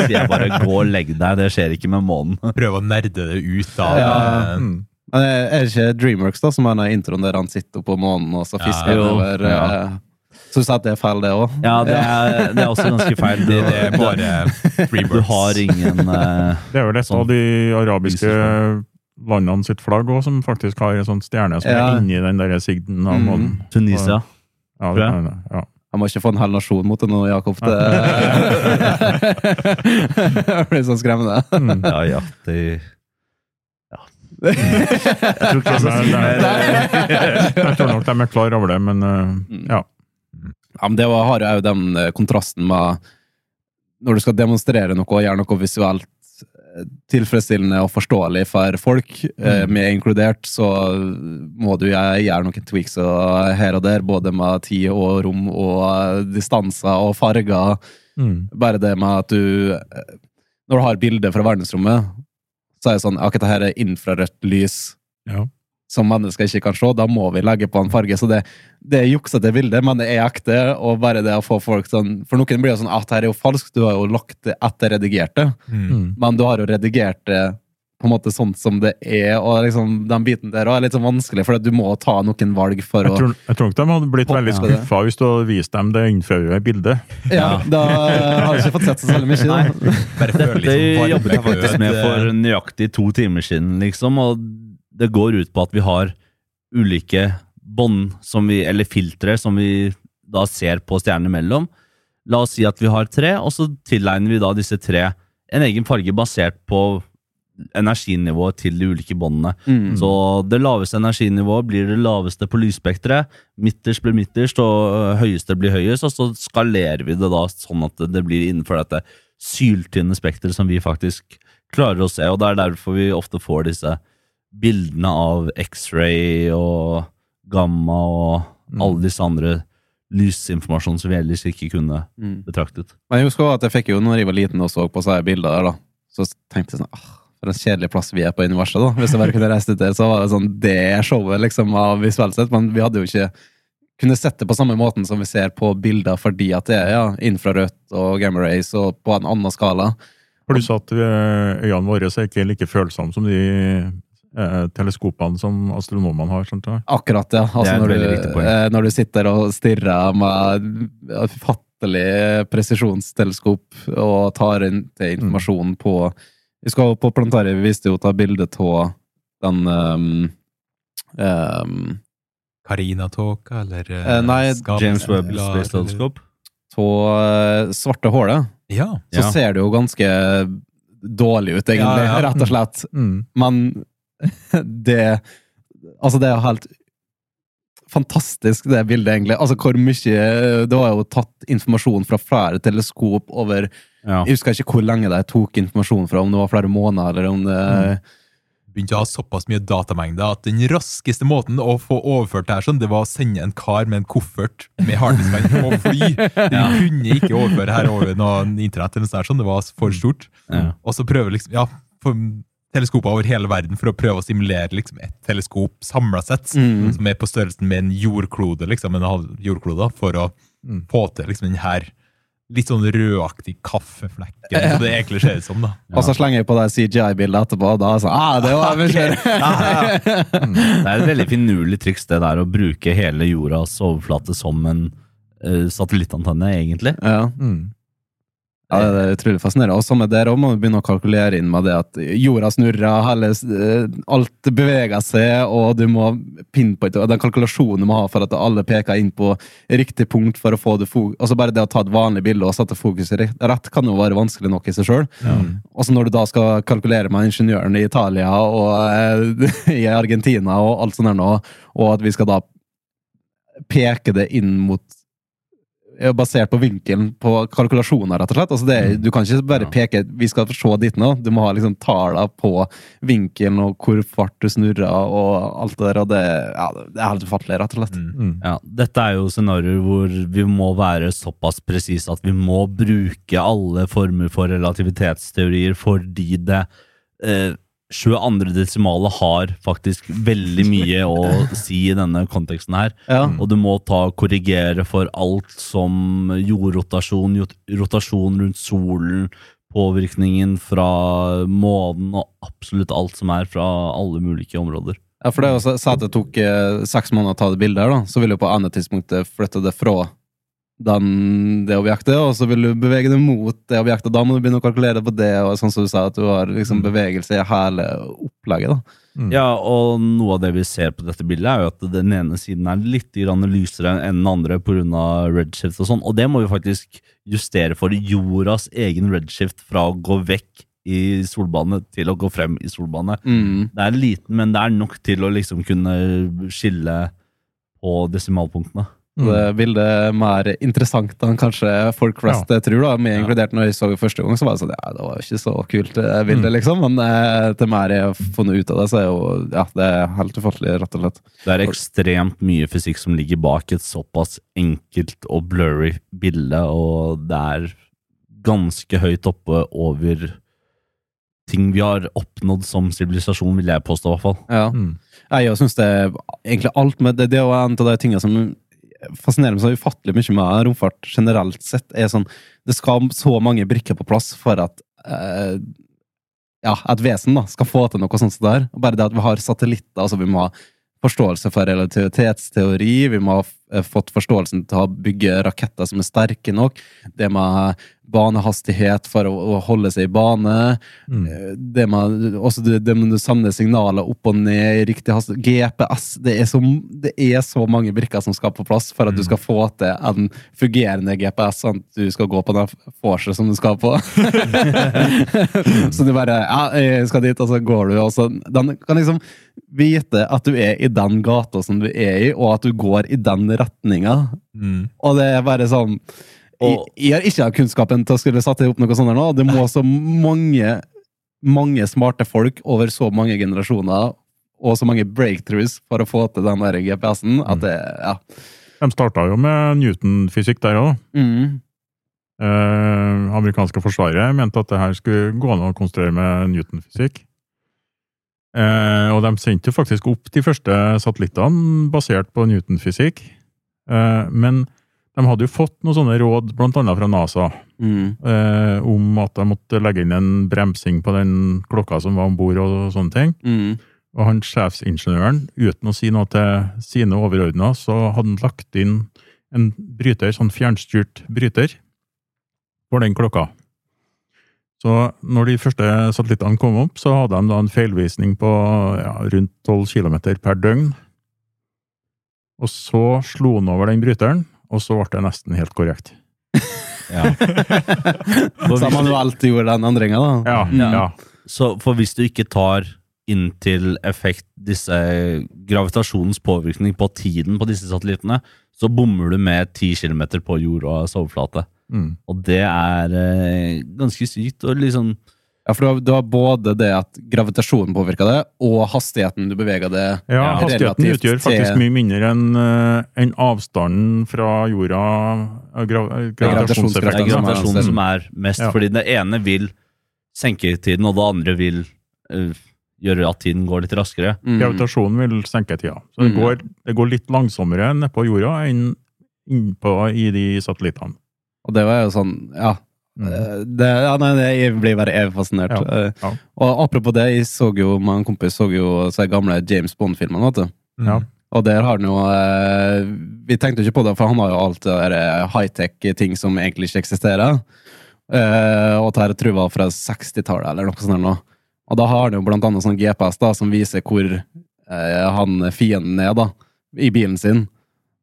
sier jeg bare gå og legg deg, det skjer ikke med månen.
Prøve å nerde det ut av
Ja.
Mm.
Er det ikke Dreamworks da, som er den introen der han sitter på månen og så fisker
Ja,
over
ja.
eh, Så du sa at det er feil, det òg?
Ja, det er, det er også ganske feil.
Det, det er bare Dreamworks.
Du har ingen uh,
Det er vel et
Sånn.
av de arabiske landene sitt flagg òg, som faktisk har en sånn stjerne som
Ja.
er inni den der sigden av
Mm.
månen.
Tunisia.
Ja, det
jeg.
ja.
Jeg må ikke få en hel nasjon mot det nå, Jakob. Det, [laughs] [laughs] det blir så skremmende.
Mm.
Ja, ja, det Jeg tror ikke jeg skal si mer.
Jeg tror nok de er klar over det, men eh, ja.
Ja, men det var- har jo den eh, kontrasten med Når du skal demonstrere noe og gjøre noe visuelt tilfredsstillende og forståelig for folk, eh,
Mm.
med inkludert, så må du gjøre noen tweaks her og der, både med tid og rom og distanser og farger.
Mm.
Bare det med at du Når du har bilder fra verdensrommet, så er det sånn Akkurat dette er infrarødt lys
Ja.
som mennesker ikke kan se. Da må vi legge på en farge. Så det, det er juksete bilde, men det er ekte. Og bare det å få folk sånn For noen blir det sånn at her er jo falskt. Du har jo lagt det etter redigert det,
Mm.
Mm.
men du har jo redigert det på en måte sånn som det er, og liksom den biten der også er litt sånn vanskelig, for du må ta noen valg for
Jeg
å
tror, jeg tror nok de hadde blitt veldig skuffa hvis du hadde vist dem det infrarøde bildet.
Ja, da har du ikke fått sett så veldig mye. Da.
Dette
sånn
jobbet jeg faktisk med for nøyaktig to timer siden, liksom, og det går ut på at vi har ulike bånd eller filtre som vi da ser på stjernene mellom. La oss si at vi har tre, og så tilegner vi da disse tre en egen farge basert på energinivået til de ulike båndene.
Mm.
Så det laveste energinivået blir det laveste på lysspekteret, midterst blir midterst, og høyeste blir høyest, og så skalerer vi det da sånn at det- det blir innenfor dette syltynne spekteret som vi faktisk klarer å se, og det er derfor vi ofte får disse bildene av X-ray og gamma og alle disse andre lysinformasjon som vi ellers ikke kunne
Mm.
betraktet.
Men jeg husker at jeg fikk jo når jeg var liten og så på sånne bilder der, da. Så tenkte jeg sånn ah, For en kjedelig plass vi er på universet, da. Hvis jeg bare kunne reist ut der, så var det sånn det showet, liksom, av visuelt sett. Men vi hadde jo ikke kunne sett det på samme måten som vi ser på bilder, fordi at det er ja, infrarødt og gamma rays og på en annen skala.
Pluss at eh, øynene våre er ikke like følsomme som de teleskopene som astronomene har. Sånt.
Akkurat, ja. Altså, når, du, eh, når du sitter og stirrer med fattelig presisjonsteleskop og tar inn til informasjon på Vi skal på planetariet, vi viste jo ta bilde av den um, um,
Carina-tåka, eller
uh, nei,
James Webb Space Telescope.
av eh, svarte hålet,
Ja.
så
Ja.
ser det jo ganske dårlig ut, egentlig.
Ja, ja.
Rett og slett.
Mm.
Men [laughs] det Altså, det er jo helt fantastisk, det bildet, egentlig. Altså, hvor mye Det var jo tatt informasjon fra flere teleskop over
Ja.
Jeg husker ikke hvor lenge de tok informasjon fra, om det var flere måneder, eller om det
Begynte å ha såpass mye datamengde at den raskeste måten å få overført det her sånn, det var å sende en kar med en koffert med harddiskene og fly. [laughs] Du kunne ikke overføre her over noe internett eller sånn, det var for stort.
Ja.
Og så prøver liksom, ja, for teleskoper over hele verden for å prøve å simulere liksom et teleskop samla sett,
Mm.
som er på størrelsen med en jordklode, liksom, en halv jordklode, for å
Mm.
få til liksom den her litt sånn rødaktig kaffeflekken, som det egentlig ser ut som. da.
Og så slenger jeg på det CGI-bildet etterpå, og da er det sånn ah, det var [laughs] okay. [laughs]
Det er et veldig finurlig triks det der å bruke hele jordas overflate som en uh, satellittantenne, egentlig.
ja.
Mm.
Ja, det er utrolig fascinerende. Og som er der òg, må du begynne å kalkulere inn med det at jorda snurrer, eh, alt beveger seg, og du må pinpointe Den kalkulasjonen du må ha for at alle peker inn på riktig punkt for å få det fokus Altså Bare det å ta et vanlig bilde og sette fokuset rett, kan jo være vanskelig nok i seg sjøl. Og så når du da skal kalkulere med ingeniøren i Italia og eh, [laughs] i Argentina og alt sånt der nå, og at vi skal da peke det inn mot basert på vinkelen på kalkulasjoner, rett og slett. Altså det, er- du kan ikke bare peke 'vi skal se dit nå'. Du må ha liksom tallene på vinkelen og hvor fart du snurrer og alt det der. og Det, ja, det er helt ufattelig, rett og slett.
Mm.
Ja, dette er jo scenarioer hvor vi må være såpass presise at vi må bruke alle former for relativitetsteorier fordi det eh, 22. desimale har faktisk veldig mye å si i denne konteksten her.
Ja.
Og du må ta korrigere for alt som jordrotasjon, rotasjon rundt solen, påvirkningen fra månen og absolutt alt som er fra alle mulige områder.
Ja, for det også sa så at det tok eh, seks måneder å ta det bildet, her, da, så vil jo på andre tidspunkt flytte det fra den, det objektet, og så vil du bevege det mot det objektet. Da må du begynne å kalkulere på det, og sånn som du sa, at du har liksom bevegelse i hele opplegget. da.
Mm.
Ja, og noe av det vi ser på dette bildet, er jo at den ene siden er litt lysere enn den andre pga. redshift og sånn, og det må vi faktisk justere for jordas egen redshift fra å gå vekk i solbane til å gå frem i solbane.
Mm.
Det er liten, men det er nok til å liksom kunne skille på desimalpunktene.
Mm.
Det bildet er mer interessant enn kanskje folk flest tror. da, Meg inkludert når jeg så det første gang, så var det sånn Ja, det var ikke så kult, det bildet, liksom. Men eh, til mer jeg har funnet ut av det, så er jo Ja, det er helt ufattelig, rett og slett.
Det er ekstremt mye fysikk som ligger bak et såpass enkelt og blurry bilde, og det er ganske høyt oppe over ting vi har oppnådd som sivilisasjon, vil jeg påstå, i hvert fall.
Ja.
Mm.
Jeg syns det egentlig alt med det, det er jo en av de tingene som fascinerer meg så ufattelig mye med romfart generelt sett, er sånn Det skal så mange brikker på plass for at eh, ja, et vesen da, skal få til noe sånt som det her. Bare det at vi har satellitter, altså vi må ha forståelse for relativitetsteori, vi må ha fått forståelsen til å bygge raketter som er sterke nok, det med banehastighet for å, å holde seg i bane,
Mm.
Eh, det med, også det, det med samle signaler opp og ned i riktig hastighet. GPS det er, så, det er så mange brikker som skal på plass for at du skal få til en fungerende GPS, sånn at du skal gå på den vorset som du skal på. [laughs] så du bare Ja, jeg skal dit, og så går du, og så Den kan liksom vite at du er i den gata som du er i, og at du går i den retninga.
Mm.
Og det er bare sånn
Og-
jeg har ikke kunnskapen til å skulle sette opp noe sånt her nå. Det må så mange mange smarte folk over så mange generasjoner og så mange breakthroughs for å få til den der GPS-en at det Ja.
De starta jo med Newton-fysikk der òg.
Mm.
Eh, amerikanske forsvaret mente at det her skulle gå an å konstruere med Newton-fysikk. Eh, og de sendte jo faktisk opp de første satellittene basert på Newton-fysikk. Eh, men de hadde jo fått noen sånne råd, annet fra NASA,
Mm.
eh, om at de måtte legge inn en bremsing på den klokka som var om bord, og sånne ting.
Mm.
Og han sjefsingeniøren, uten å si noe til sine overordna, så hadde han lagt inn en bryter, sånn fjernstyrt bryter, for den klokka. Så når de første satellittene kom opp, så hadde de da en feilvisning på ja, rundt 12 km per døgn. Og så slo han over den bryteren, og så ble det nesten helt korrekt. [laughs]
Ja. [laughs]
Så alltid gjorde den endringa, da.
Ja,
Ja.
ja.
Så for hvis du ikke tar inn til effekt disse gravitasjonens påvirkning på tiden på disse satellittene, så bommer du med 10 km på jordas overflate.
Mm.
Og det er eh, ganske sykt. Og liksom
Ja, for du har, du har både det at gravitasjonen påvirker det, og hastigheten du beveger det.
Ja, hastigheten utgjør faktisk mye mindre enn en avstanden fra jorda eh, gra
det
eh, Gravitasjonseffekten.
som er-
gravitasjonen som er mest,
Ja.
fordi det ene vil senke tiden, og det andre vil uh, gjøre at tiden går litt raskere.
Mm.
Gravitasjonen vil senke tida. Så det,
Mm.
går, det går litt langsommere nedpå jorda enn innpå i de satellittene.
Og det var jo sånn, ja. Eh, Det, ja nei, jeg blir bare evig fascinert.
Mm. Ja,
Eh,
ja.
Og apropos det, jeg så jo, med en kompis så jo så gamle James Bond-filmene, vet du. Og der har han jo eh, Vi tenkte jo ikke på det, for han har jo alt det high-tech-ting som egentlig ikke eksisterer. Og det her tror jeg var fra 60-tallet, eller noe sånt. Og da har han jo blant annet sånn GPS da, som viser hvor han fienden er, da, i bilen sin.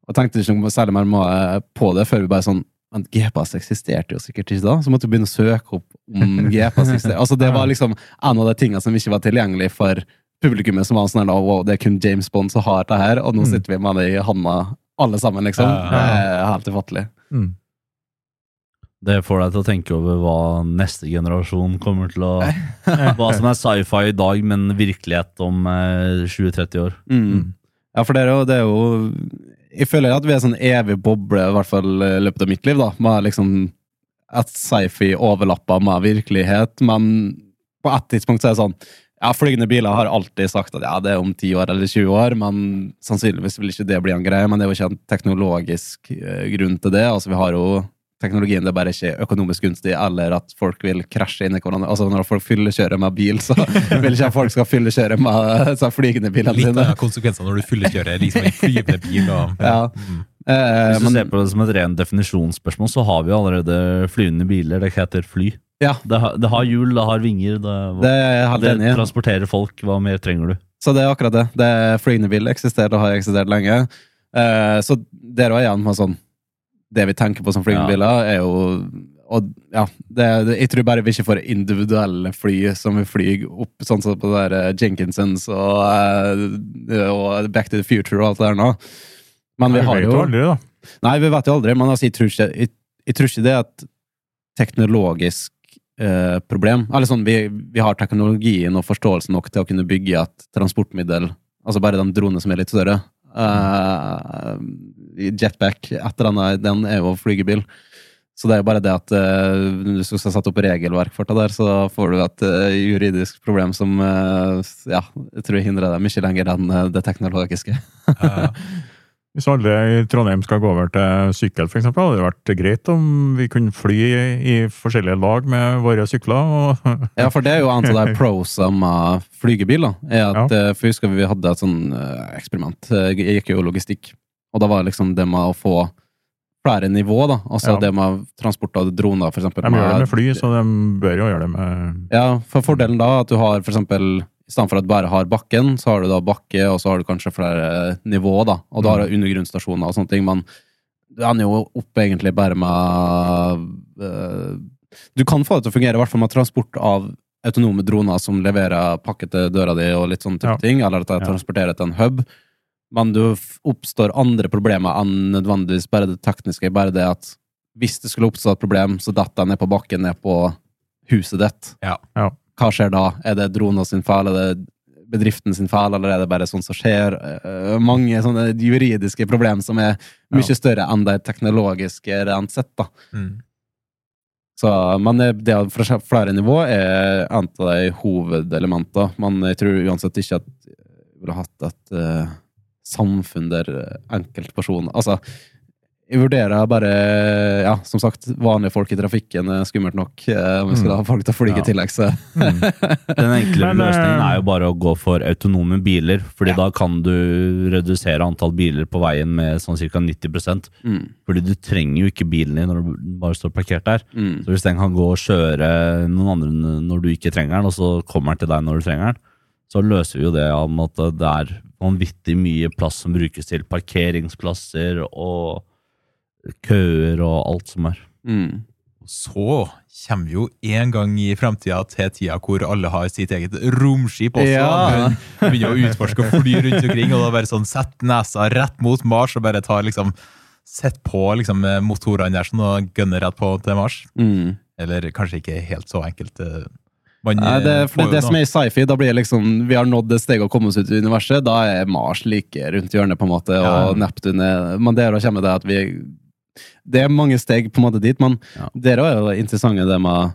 Og tenkte ikke noe særlig mer på det før vi bare sånn Men GPS eksisterte jo sikkert ikke da, så måtte du begynne å søke opp om [laughs] GPS eksisterte. Altså, det var liksom en av de tingene som ikke var tilgjengelig for publikummet, som var sånn her, wow, det er kun James Bond som har det her, og nå
Mm.
sitter vi med det i handa alle sammen, liksom. Det er helt ufattelig.
Mm.
Det får deg til å tenke over hva neste generasjon kommer til å [laughs] Hva som er sci-fi i dag, men virkelighet om eh, 20-30 år.
Mm. Ja, for det er, jo, det er jo Jeg føler at vi er sånn evig boble, i hvert fall i løpet av mitt liv, da, med liksom at sci-fi overlapper med virkelighet, men på et tidspunkt så er det sånn ja, Flygende biler har alltid sagt at ja, det er om 10 år eller 20 år, men sannsynligvis vil ikke det bli en greie. Men det er jo ikke en teknologisk eh, grunn til det. Altså, vi har jo teknologien, det er bare ikke økonomisk gunstig, eller at folk vil krasje inn i hverandre. Altså, når folk fyllekjører med bil, så [laughs] vil ikke folk skal fyllekjøre med så flygende bilene
Litt
sine.
av konsekvensene når du fyllekjører liksom en flyvende bil. Og, [laughs]
Ja.
ja.
Eh,
Hvis du ser på det som et rent definisjonsspørsmål, så har vi allerede flyvende biler. Det heter fly.
Ja.
Det, har, det har hjul, det har vinger, det,
det er
det
enig
transporterer folk. Hva mer trenger du?
Så det er akkurat det. det Flygende bil eksisterer og har eksistert lenge. Uh, så der var igjen med sånn Det vi tenker på som flygebiler, er jo og ja, det, det, Jeg tror bare vi ikke får individuelle fly som vi flyr opp, sånn som på det der eh, Jenkinsons og, eh, og Back to the Future og alt det der nå. Men vi har
vet
jo
jo aldri, da.
Nei, vi vet jo aldri, men altså, jeg, tror ikke, jeg, jeg tror ikke det er et teknologisk eh, problem. Eller sånn, vi, vi har teknologien og forståelsen nok til å kunne bygge et transportmiddel, altså bare den dronen som er litt større. Eh, jetpack, et eller annet, den er jo flygebil. Så det er jo bare det at uh, hvis du skal sette opp regelverk for det der, så får du et uh, juridisk problem som uh, ja, jeg tror hindrer deg mye lenger enn det teknologiske. [laughs]
Hvis alle i Trondheim skal gå over til sykkel, eksempel, hadde det vært greit om vi kunne fly i forskjellige lag med våre sykler. Og,
Ja, for det er jo en av de [laughs] prosa med flygebil. da, er at, For husker vi hadde et sånn eksperiment. Jeg gikk jo logistikk. Og da var det liksom det med å få flere nivå, da. Altså
Ja.
det med transport av droner, eksempel.
de gjør det med fly, så de bør jo gjøre det med
Ja, for fordelen da at du har for eksempel i stedet for at du bare har bakken, så har du da bakke, og så har du kanskje flere nivå, da. Og du har du undergrunnsstasjoner og sånne ting, men du ender jo opp egentlig bare med øh, Du kan få det til å fungere, i hvert fall med transport av autonome droner som leverer pakke til døra di og litt sånne type
Ja.
ting, eller at de transporterer til en hub. Men det oppstår andre problemer enn nødvendigvis bare det tekniske. Bare det at hvis det skulle oppstå et problem, så detter jeg ned på bakken, ned på huset ditt
Ja.
Ja.
hva skjer da? Er det drona sin feil, er det bedriften sin feil, eller er det bare sånn som skjer? Eh, Mange sånne juridiske problemer som er mye
Ja.
større enn de teknologiske rent sett. da.
Mm.
Så, men det er å fra flere nivå er en av de hovedelementene. Men jeg tror uansett ikke at jeg ville hatt et eh, samfunn der enkeltpersoner Altså, jeg vurderer bare Ja, som sagt, vanlige folk i trafikken er skummelt nok. eh, Om vi skal
Mm.
ha folk til å fly
Ja.
i tillegg, så
Den enklere
Men, eh,
løsningen er jo bare å gå for autonome biler, fordi
Ja.
da kan du redusere antall biler på veien med sånn ca. 90
mm,
Fordi du trenger jo ikke bilen din når den bare står parkert der.
mm.
Så hvis den kan gå og kjøre noen andre når du ikke trenger den, og så kommer den til deg når du trenger den, så løser vi jo det om at det er vanvittig mye plass som brukes til parkeringsplasser og køer og alt som er.
Mm.
Så kommer vi jo en gang i framtida til tida hvor alle har sitt eget romskip også.
Ja.
Men Begynner å utforske og fly rundt omkring, og da bare sånn sett nesa rett mot Mars og bare tar liksom Sett på liksom motorene der sånn og gønner rett på til Mars.
Mm.
Eller kanskje ikke helt så enkelt. Eh, Man,
Nei, det,
eh,
for det, det som er i sci-fi, da blir det liksom Vi har nådd det steget å komme oss ut i universet. Da er Mars like rundt hjørnet, på en måte,
Ja.
og Neptun er Men der kommer det at vi Det er mange steg på en måte dit, men
Ja.
det er jo det interessante det med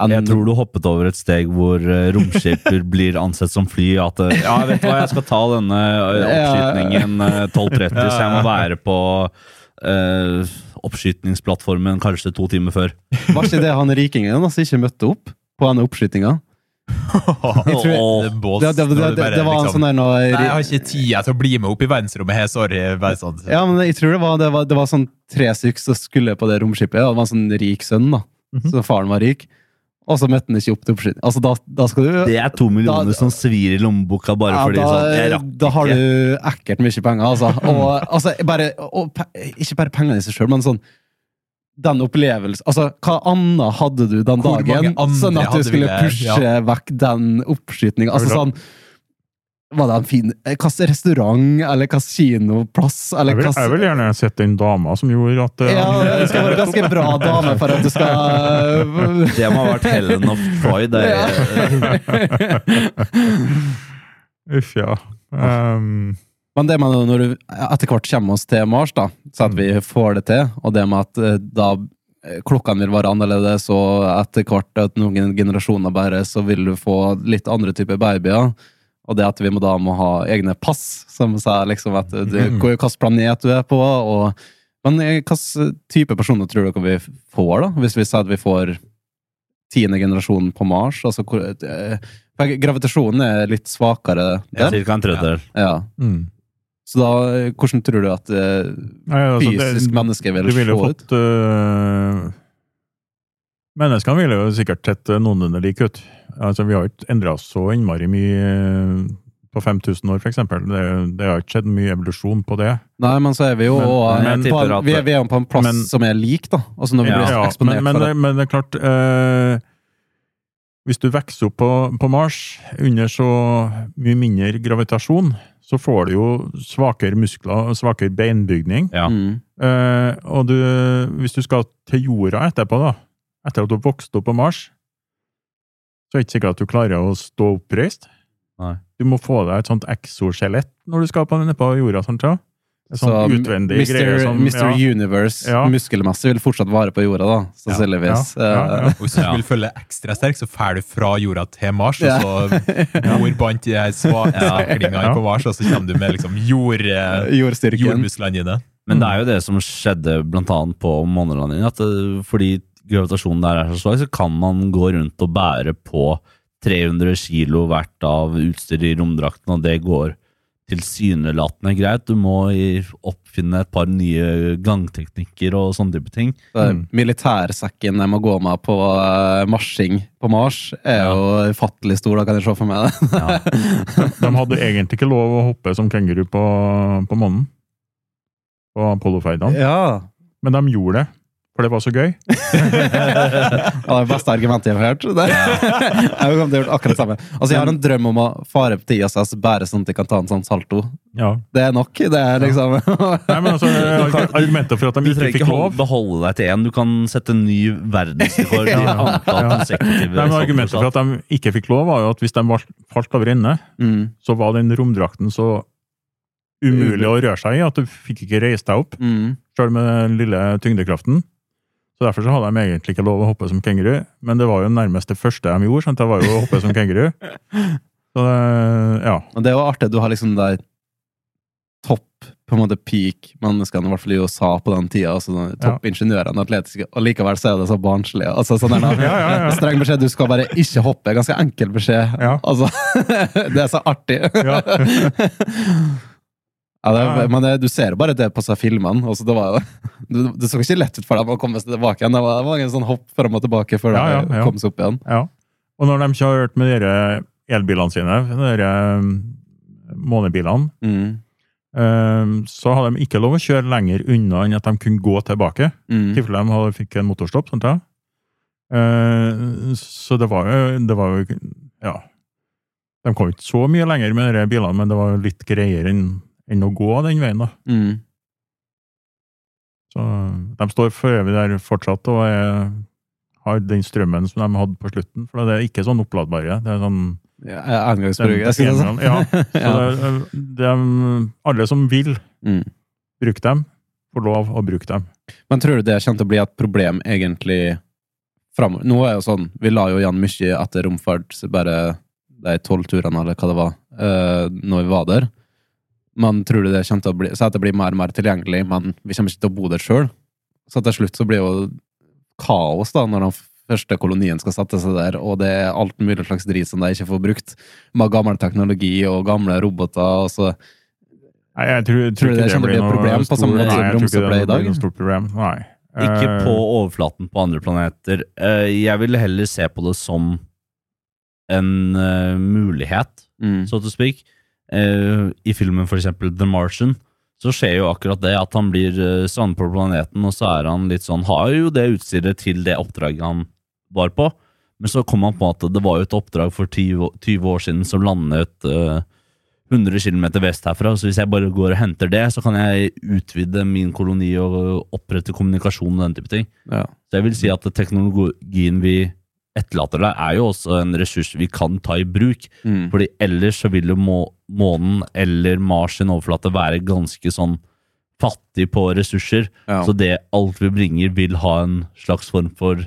en-
Jeg tror du hoppet over et steg hvor romskipper [laughs] blir ansett som fly. At eh, ja, vet du hva, jeg skal ta denne eh, oppskytningen eh, 12.30, så jeg må [laughs] være på uh, oppskytningsplattformen kanskje to timer før.
Var ikke det han rikingen som ikke møtte opp på denne oppskytinga? [laughs]
Jeg
tror-
det,
Det, det, det, det, det var en
liksom,
sånn der når
Nei, jeg har ikke tid til å bli med opp i verdensrommet. Her, sorry. Sånn.
Ja, men jeg tror det var, det var, det var sånn tre stykker som skulle på det romskipet. Det var en sånn rik sønn, da.
Mhm.
Så faren var rik. Og så møtte han ikke opp til oppskyting. Altså, da, da skal du
Det er to millioner
Da-
som svir i lommeboka bare
ja,
fordi
da,
sånn jeg rakk
da har du ekkelt mye penger, altså. Og, altså bare, og, ikke bare pengene i seg sjøl, men sånn den opplevelsen Altså, hva annet hadde du den
Hvor
dagen? Sånn at du skulle
pushe
pushe vekk den oppskytinga. Altså
Ja,
sånn Var det en fin Hvilken restaurant, eller hvilken kinoplass, eller
Jeg vil, jeg vil gjerne sett den dama som gjorde at uh,
Ja, det skal være ganske bra dame for at du skal
Det må ha vært Helen of Troy. Det er, [laughs]
Uff, ja. Um, [laughs]
Men det med når du etter hvert kommer oss til Mars, da, så at vi får det til, og det med at eh, da eh, klokkene vil være annerledes, og etter hvert at noen generasjoner bare, så vil du få litt andre typer babyer. Og det at vi må da må ha egne pass, som sa liksom at du,
Mhm.
hvilken planet du er på. Og, men eh, hvilken type personer tror dere vi får, da? Hvis vi sier at vi får tiende generasjon på Mars? Altså, eh, gravitasjonen er litt svakere der.
Cirka en tredjedel.
Ja.
mm.
Så da, eh, hvordan tror du at eh,
Nei, altså, det-
fysisk menneske vil
vil
se ut?
fått øh, Menneskene ville jo sikkert sett øh, noenlunde like ut. Altså, vi har jo ikke endra oss så innmari mye på 5000 år, eksempel. Det, det har ikke skjedd mye evolusjon på det.
Nei, men så er vi jo
Men-
på,
tipper
vi, er, vi er på en plass
Men-
som er lik, da. Altså når vi
Ja,
blir eksponert
men, men,
for
det,
det.
men det er klart øh, Hvis du vokser opp på, på Mars under så mye mindre gravitasjon, så får du jo svakere muskler og svakere beinbygning.
Ja.
Mm.
Eh, og du, hvis du skal til jorda etterpå, da, etter at du har vokst opp på Mars, så er det ikke sikkert at du klarer å stå oppreist.
Nei.
Du må få deg et sånt exoskjelett når du skal på, på jorda. Sånn, så. Et
Så
sånt utvendig
Mr.
greie som
Mr.
ja,
Universe
Ja.
muskelmasse vil fortsatt vare på jorda, da, sannsynligvis.
Ja, ja, ja.
Og hvis du [laughs] vil følge ekstra sterk, så drar du fra jorda til Mars,
Ja.
og så bor bant de [laughs]
Ja.
på Mars, og så kommer du med liksom jord,
Eh,
eh, jordmusklene dine.
Men det er jo det som skjedde blant annet på månelandingen. At fordi gravitasjonen der er så svak, så kan man gå rundt og bære på 300 kilo hvert av utstyr i romdrakten, og det går tilsynelatende greit. Du må oppfinne et par nye gangteknikker og sånne type ting.
Mm.
Militærsekken jeg må gå med på eh, marsjing på Mars, er jo ufattelig stor, da kan jeg se for meg det.
Ja. [laughs]
De hadde egentlig ikke lov å hoppe som kenguru på, på månen. På Apollo-ferdene.
Ja.
Men de gjorde det, for det var så gøy. [laughs]
Det var det beste [laughs] argumentet jeg har hørt. Det. Jeg har gjort akkurat det samme. Altså, jeg har en drøm om å fare på til ISS bare sånn at jeg kan ta en sånn salto.
Ja.
Det er nok. Det er liksom [laughs]
Nei, men altså, argumentet for at de ikke
ikke lov.
fikk
trenger
ikke
beholde deg til én, du kan sette en ny verdensrekord i
Ja.
antall
Ja. Nei, men Argumentet for at de ikke fikk lov, var jo at hvis de falt over ende,
mm,
så var den romdrakten så umulig å røre seg i at du fikk ikke reist deg opp,
mm.
selv med den lille tyngdekraften. Så Derfor så hadde de egentlig ikke lov å hoppe som kenguru, men det var jo nærmest det første de gjorde. Sant? Det var jo å hoppe som kenguru. [laughs] Så det, ja.
Og det er jo artig du har liksom der topp på en måte peak menneskene, i hvert fall i USA på den tida. Altså, topp ja. ingeniørene, atletiske, og likevel så er det så barnslig. Altså, sånn der. [laughs]
Ja, ja, ja.
Streng beskjed, du skal bare ikke hoppe. Ganske enkel beskjed.
Ja.
Altså, [laughs] det er så artig.
Ja.
Ja, det, men det, du ser bare det på seg filmene. Altså, det, var, [laughs] det, det så ikke lett ut for dem å komme seg tilbake igjen. Det var, det var en sånn hopp fram og tilbake før
Ja, ja,
de
ja.
kom seg opp igjen.
Ja. Og når de kjørte med de elbilene sine, de um, månebilene,
Mm.
um, så hadde de ikke lov å kjøre lenger unna enn at de kunne gå tilbake.
Mm.
tilfelle de hadde, fikk en motorstopp. Sånt, ja. Uh, så det var jo, det var jo Ja. De kom ikke så mye lenger med de bilene, men det var litt greiere enn, enn å gå den veien. da.
Mm.
Så De står for øvrig der fortsatt og er, har den strømmen som de hadde på slutten. For det er ikke sånn oppladbare. Det er sånn
Ja, Engangsbruk. si sånn. [laughs]
Ja, [laughs] så det, er- det er, alle som vil
Mm.
bruke dem, får lov å bruke dem.
Men tror du det kommer til å bli et problem egentlig framover? Nå er jo sånn, vi la jo igjen mye etter romfart, bare de tolv turene eller hva det var, uh, når vi var der. Men tror du det kommer til å bli, så at det blir mer og mer tilgjengelig, men vi kommer ikke til å bo der sjøl? Så til slutt så blir det jo kaos da, når den første kolonien skal sette seg der, og det er alt mulig slags drit som de ikke får brukt. Med gammel teknologi og gamle roboter. og så
Nei, jeg tror, tror
Tror
ikke
det det til å bli et
noe
problem på samme måte
Nei,
som Romsø ble i dag?
blir stort problem. Nei.
Ikke
Eh,
på overflaten på andre planeter. Eh, Jeg ville heller se på det som en eh, mulighet,
mm.
så to speak. Eh, I filmen for eksempel The Martian, så skjer jo akkurat det at han blir uh, strandet på planeten, og så er han litt sånn Har jo det utstyret til det oppdraget han var på, men så kom han på at det var jo et oppdrag for 20, 20 år siden som landet eh, 100 km vest herfra, så hvis jeg bare går og henter det, så kan jeg utvide min koloni og opprette kommunikasjon og den type ting.
Ja.
Så jeg vil si at teknologien vi etterlater deg, er jo også en ressurs vi kan ta i bruk.
Mm.
Fordi ellers så vil jo må månen eller Mars sin overflate være ganske sånn fattig på ressurser.
Ja.
Så det alt vi bringer, vil ha en slags form for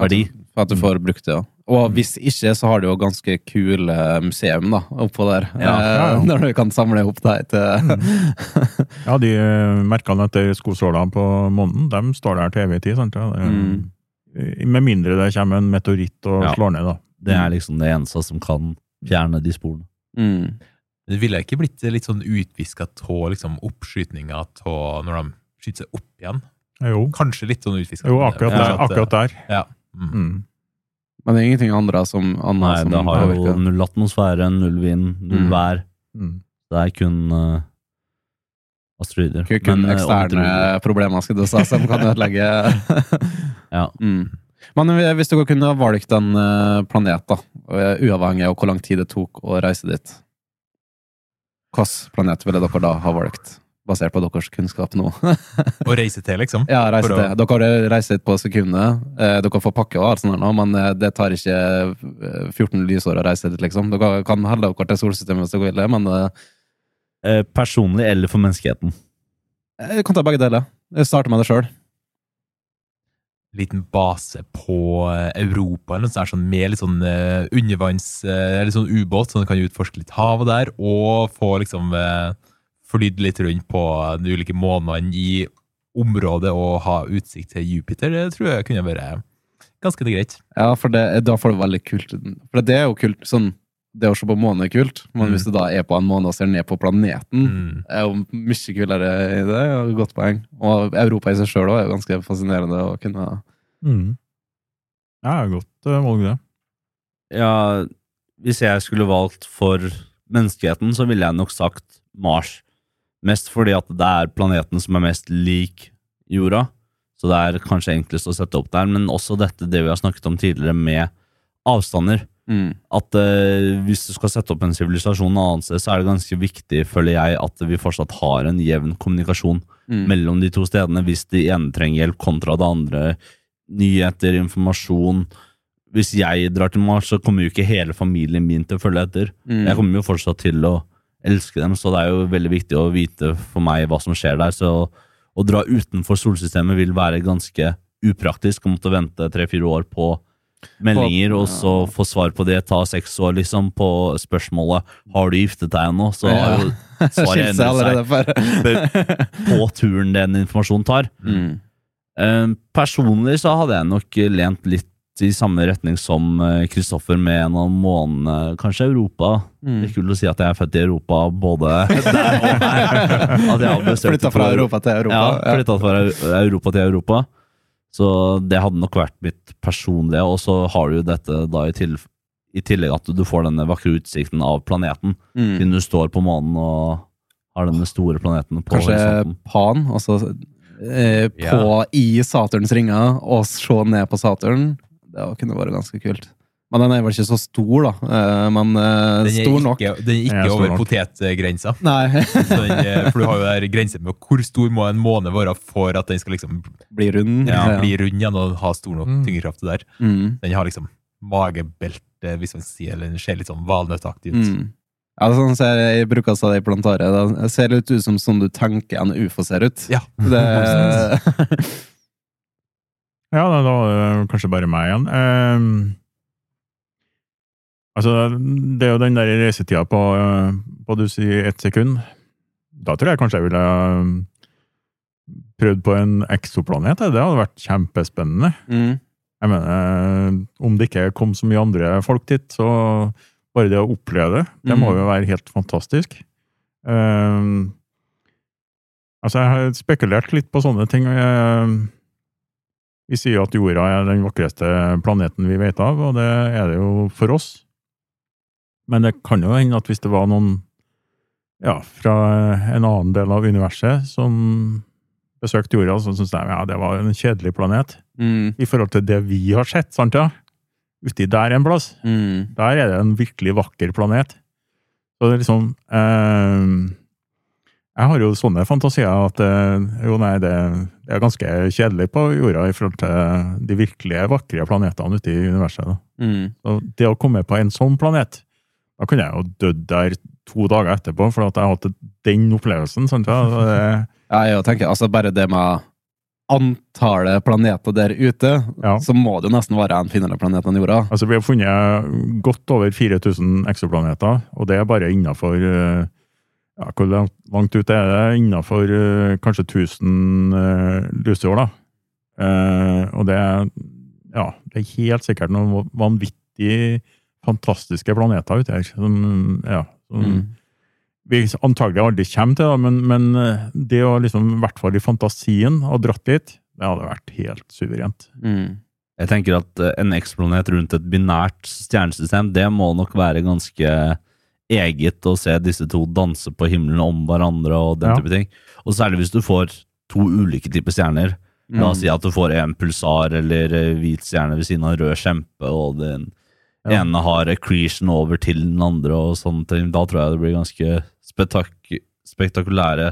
verdi.
At du får brukt det, ja. Og hvis ikke, så har du jo ganske kule museum da, oppå der.
Ja,
ja, ja. [laughs]
Når du kan samle opp deg til [laughs]
Ja, de eh, merkene etter skosålene på månen, de står der til evig tid. Sant? Ja, det,
Mm.
Med mindre det kommer en meteoritt og
Ja.
slår ned, da.
Det er liksom det eneste som kan fjerne de sporene.
mm.
Det ville ikke blitt litt sånn utviska av liksom, oppskytinga av når de skyter seg opp igjen?
Jo,
Kanskje litt sånn utviska.
jo akkurat, der, akkurat der.
Ja. Mm.
Mm.
Men det er ingenting andre som, annet
Nei,
som
det har jo null atmosfære, null vind, null
Mm.
vær.
Mm.
Det er kun uh, asteroider.
Kun- Kun
Men, eh,
eksterne problemer skal du sa, som kan ødelegge [laughs]
Ja.
mm. Men hvis dere kunne valgt en eh, planet, da, uavhengig av hvor lang tid det tok å reise dit, hvilken planet ville dere da ha valgt? Basert på deres kunnskap nå. [laughs]
å reise til, liksom.
ja, reise
For å-
til. Dere har reist dit på sekundet. Eh, Dere får pakke og alt sånt, nå, men eh, det tar ikke eh, 14 lysår å reise dit, liksom. Dere kan holde dere til solsystemet hvis dere vil, men eh,
Eh, personlig eller for menneskeheten.
jeg kan ta begge deler. Jeg starter med det sjøl.
liten base på eh, Europa, eller noe sånt, sånn, med litt sånn eh, undervanns eh, Eller sånn ubåt, så du kan utforske litt havet der, og få liksom uh, flydd litt rundt på de ulike månedene i området og ha utsikt til Jupiter. Det tror jeg kunne vært ganske greit.
Ja, for det, da får du veldig kult For det er jo kult sånn Det å se på månen er kult, men
Mm.
hvis du da er på en måne og ser ned på planeten,
Mm.
er jo mye kulere i det. Godt poeng. Og Europa i seg sjøl er jo ganske fascinerende å kunne
Mm. Ja, godt uh, valg, det.
Ja, hvis jeg skulle valgt for menneskeheten, så ville jeg nok sagt Mars. Mest fordi at det er planeten som er mest lik jorda. Så det er kanskje enklest å sette opp der, men også dette det vi har snakket om tidligere med avstander.
Mm.
At uh, hvis du skal sette opp en sivilisasjon et annet sted, så er det ganske viktig, føler jeg, at vi fortsatt har en jevn kommunikasjon
Mm.
mellom de to stedene hvis de ene trenger hjelp kontra det andre. Nyheter, informasjon. Hvis jeg drar til Mars, så kommer jo ikke hele familien min til å følge etter.
Mm.
Jeg kommer jo fortsatt til å elske dem, så det er jo veldig viktig å vite for meg hva som skjer der. Så å dra utenfor solsystemet vil være ganske upraktisk. Å måtte vente tre-fire år på meldinger, og så få svar på det. Ta seks år, liksom, på spørsmålet 'Har du giftet deg ennå?' Så har jo svaret [laughs] endret seg [laughs] på turen den informasjonen tar.
mm.
Eh, personlig så hadde jeg nok lent litt i samme retning som Kristoffer med en av månedene, kanskje Europa.
Mm.
Det er kult å si at jeg er født i Europa både [laughs] der og besøkt
Flytta fra Europa til Europa.
Ja, flytta fra Europa til Europa. Så det hadde nok vært mitt personlige. Og så har du jo dette da i, til, i tillegg at du får denne vakre utsikten av planeten.
Mm.
Siden du står på månen og har denne store planeten på
Kanskje
horisonten.
Pan, altså eh, på i Saturns ringer, og se ned på Saturn. Det kunne vært ganske kult. Men den er vel ikke så stor, da. Eh, men eh,
Den
stor nok.
den er ikke over
nok.
potetgrensa.
Nei, [laughs]
den, eh, for du har jo der grense med hvor stor må en måne være for at den skal liksom
bli rund.
ja, bli rund igjen og ha stor nok
Mm.
tyngdekraft der.
Mm.
Den har liksom magebelte, hvis man sier, eller den ser litt sånn valnøttaktig ut.
Mm. Ja, sånn ser jeg bruker å det i plantaret. Det ser litt ut som sånn du tenker en ufo ser ut.
Ja. [laughs]
Det,
Ja, da, var det kanskje bare meg igjen. Ehm, altså, det er jo den der reisetida på, eh, på du sier ett sekund. Da tror jeg kanskje jeg ville prøvd på en eksoplanet. Det hadde vært kjempespennende.
Mm.
Jeg mener, om det ikke kom så mye andre folk dit, så bare det å oppleve det, det må
Mm.
jo være helt fantastisk. Um, altså, jeg har spekulert litt på sånne ting. vi sier jo at jorda er den vakreste planeten vi vet av, og det er det jo for oss. Men det kan jo hende at hvis det var noen ja, fra en annen del av universet som besøkte jorda, så syntes de ja, det var en kjedelig planet
Mm.
i forhold til det vi har sett, sant ja? Uti der en plass.
Mm.
Der er det en virkelig vakker planet. Så det er liksom eh, Jeg har jo sånne fantasier at eh, jo, nei, det, det er ganske kjedelig på jorda i forhold til de virkelige vakre planetene ute i universet.
Mm.
Så det å komme på en sånn planet, da kunne jeg jo dødd der to dager etterpå, for at jeg hadde den opplevelsen. sant ja?
Jeg tenker, altså bare det med antallet planeter der ute,
Ja.
så må det jo nesten være en finere planet enn jorda.
Altså, vi har funnet godt over 4000 eksoplaneter, og det er bare innafor ja, Hvor langt, ute er det? Innafor kanskje 1000 uh, luseår, da. Uh, og det er Ja, det er helt sikkert noen vanvittig fantastiske planeter ute her. Som, ja, som
Mm.
vi antagelig aldri kommer til, da, men, men eh, det å liksom, i hvert fall i fantasien, ha dratt dit, det hadde vært helt suverent.
Mm.
Jeg tenker at eh, en eksplanet rundt et binært stjernesystem, det må nok være ganske eget å se disse to danse på himmelen om hverandre og den
Ja.
type ting. Og særlig hvis du får to ulike typer stjerner. La
Mm.
oss si at du får en pulsar eller eh, hvit stjerne ved siden av en rød kjempe, og den
Ja.
ene har accretion over til den andre og sånne ting. Da tror jeg det blir ganske spektak spektakulære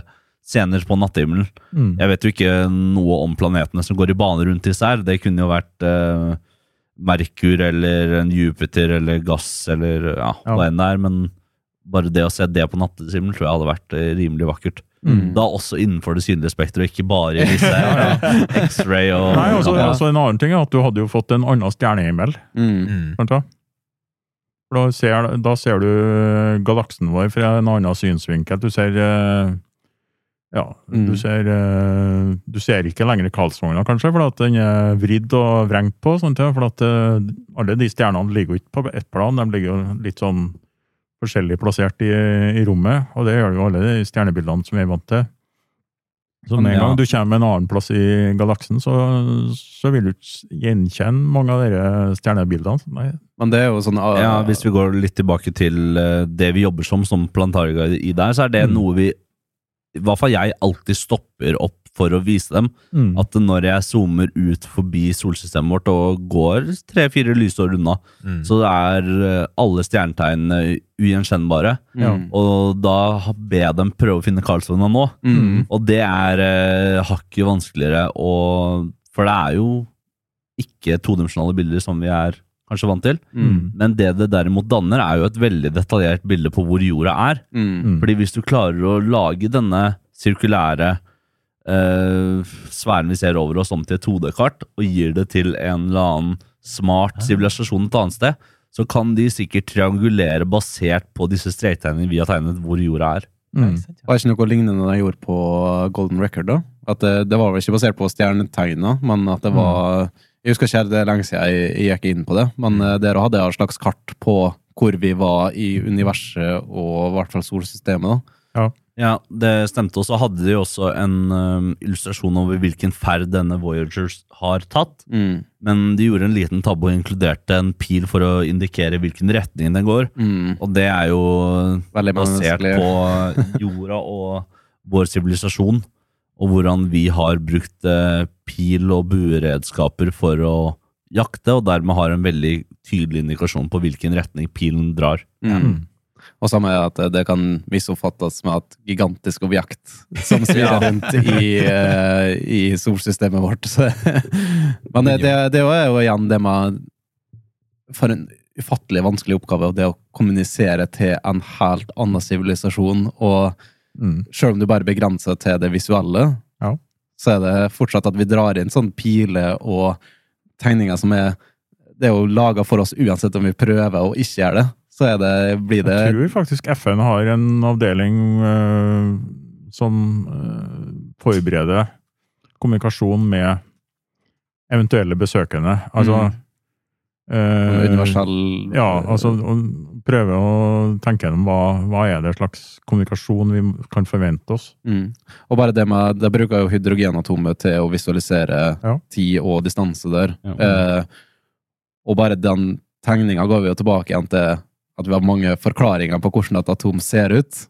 scener på nattehimmelen.
Mm.
Jeg vet jo ikke noe om planetene som går i bane rundt disse her. Det kunne jo vært eh, Merkur eller en Jupiter eller gass eller ja,
Ja.
hva enn det er. Men bare det å se det på nattehimmelen tror jeg hadde vært eh, rimelig vakkert.
Mm.
Da også innenfor det synlige spekteret, ikke bare i disse [laughs] X-ray og
Nei, også,
ja.
altså En annen ting er at du hadde jo fått en annen stjernehimmel.
Mm.
Da? Ser, da ser du galaksen vår fra en annen synsvinkel. Du ser eh, Ja,
Mm.
du ser eh, Du ser ikke lenger Karlsvogna, kanskje, for at den er vridd og vrengt på. Sånt, for at eh, alle de stjernene ligger jo ikke på ett plan, de ligger jo litt sånn forskjellig plassert i, i rommet. Og det gjør jo alle de stjernebildene som vi er vant til. Så med en gang du kommer en annen plass i galaksen, så, så vil du ikke gjenkjenne mange av de stjernebildene. Nei,
Men det er jo sånn ah,
Ja, Hvis vi går litt tilbake til eh, det vi jobber som som plantarguide i der, så er det
Mm.
noe vi I hvert fall jeg alltid stopper opp for å vise dem.
Mm.
At når jeg zoomer ut forbi solsystemet vårt og går tre-fire lysår unna,
Mm.
så er eh, alle stjernetegnene ugjenkjennbare.
Mm.
Og da ber jeg dem prøve å finne Karlsvogna nå.
Mm.
Og det er eh, hakket vanskeligere, og, for det er jo ikke todimensjonale bilder som vi er kanskje vant til.
Mm.
Men det det derimot danner, er jo et veldig detaljert bilde på hvor jorda er.
Mm.
Mm.
Fordi hvis du klarer å lage denne sirkulære eh, sfæren vi ser over oss om til et 2D-kart, og gir det til en eller annen smart sivilisasjon et annet sted, så kan de sikkert triangulere basert på disse strektegningene vi har tegnet hvor jorda er.
Mm.
Var ikke noe lignende de gjorde på Golden Record, da? At det, det var vel ikke basert på stjernetegna, men at det var Jeg husker ikke, det er lenge siden jeg, jeg gikk inn på det, men der dere hadde et slags kart på hvor vi var i universet og i hvert fall solsystemet, da.
Ja, det stemte. Og så hadde de også en eh, illustrasjon over hvilken ferd denne Voyagers har tatt.
Mm.
Men de gjorde en liten tabbe og inkluderte en pil for å indikere hvilken retning den går.
Mm.
Og det er jo
Veldig
basert på [laughs] jorda og vår sivilisasjon, og hvordan vi har brukt uh, pil- og bueredskaper for å jakte, og dermed har en veldig tydelig indikasjon på hvilken retning pilen drar.
Mm. Og samme er at det kan misoppfattes med et gigantisk objekt som [laughs] svirrer rundt i, eh, i solsystemet vårt. [laughs] Men det, det, er jo igjen det med For en ufattelig vanskelig oppgave, det å kommunisere til en helt annen sivilisasjon. Og
Mm.
selv om du bare begrenser til det visuelle,
Ja.
så er det fortsatt at vi drar inn sånn piler og tegninger som er Det er jo laga for oss uansett om vi prøver og ikke gjør det. Så det, blir det
Jeg tror faktisk FN har en avdeling øh, som øh, forbereder kommunikasjon med eventuelle besøkende. Altså
Mm.
eh,
Universell
Ja, altså prøve å tenke gjennom hva, hva er det slags kommunikasjon vi kan forvente oss.
Mm. Og bare det med Det bruker jo hydrogenatomet til å visualisere
Ja.
tid og distanse der.
Ja.
Eh, og bare den tegninga går vi jo tilbake igjen til at vi har mange forklaringer på hvordan et atom ser ut.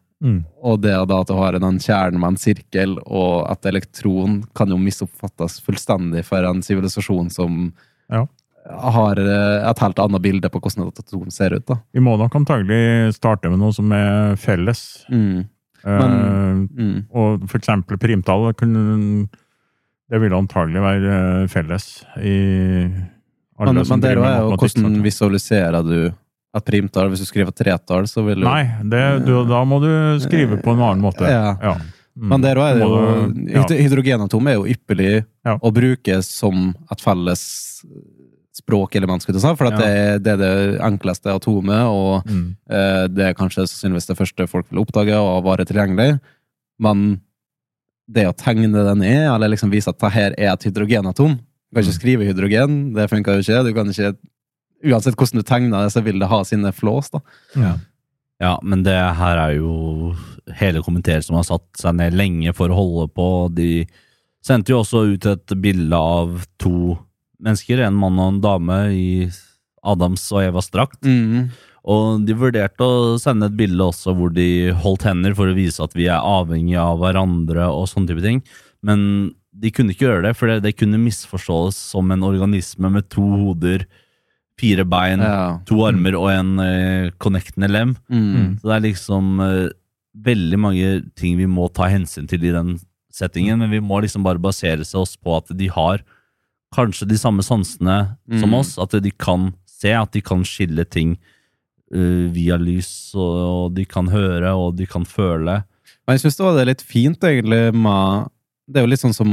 Og det da at du har en kjerne med en sirkel og at elektron kan jo misoppfattes fullstendig for en sivilisasjon som
Ja.
har eh, et helt annet bilde på hvordan et atom ser ut. da.
Vi må nok antagelig starte med noe som er felles.
Mm.
Eh,
Mm.
og for eksempel primtall kunne Det vil antagelig være eh, felles i alle
Men,
som
men det er jo hvordan visualiserer du et primtall? Hvis du skriver tretall, så vil du
Nei, det, du, da må du skrive på en annen måte.
Ja.
Mm.
Men der er det jo
ja.
Hydrogenatom er jo ypperlig
Ja.
å bruke som et felles språkelement, skulle jeg for at
Ja.
det, er- det er det enkleste atomet, og
Mm.
eh, det er kanskje sannsynligvis det første folk vil oppdage og være tilgjengelig. Men det å tegne den ned, eller liksom vise at det her er et hydrogenatom Du kan ikke
Mm.
skrive hydrogen, det funker jo ikke. Du kan ikke Uansett hvordan du tegner det, så vil det ha sine flås, da.
Ja.
Ja, men det her er jo hele komiteen som har satt seg ned lenge for å holde på. De sendte jo også ut et bilde av to mennesker, en mann og en dame, i Adams og Evas drakt.
Mm.
Og de vurderte å sende et bilde også hvor de holdt hender for å vise at vi er avhengige av hverandre og sånne type ting. Men de kunne ikke gjøre det, for det, det kunne misforstås som en organisme med to hoder, fire bein,
Ja.
to armer og en uh, connectende lem.
Mm.
Så det er liksom uh, veldig mange ting vi må ta hensyn til i den settingen, men vi må liksom bare basere oss på at de har kanskje de samme sansene som
Mm.
oss, at de kan se, at de kan skille ting uh, via lys, og, og de kan høre, og de kan føle.
Men jeg syns det var litt fint, egentlig, med Det er jo litt sånn som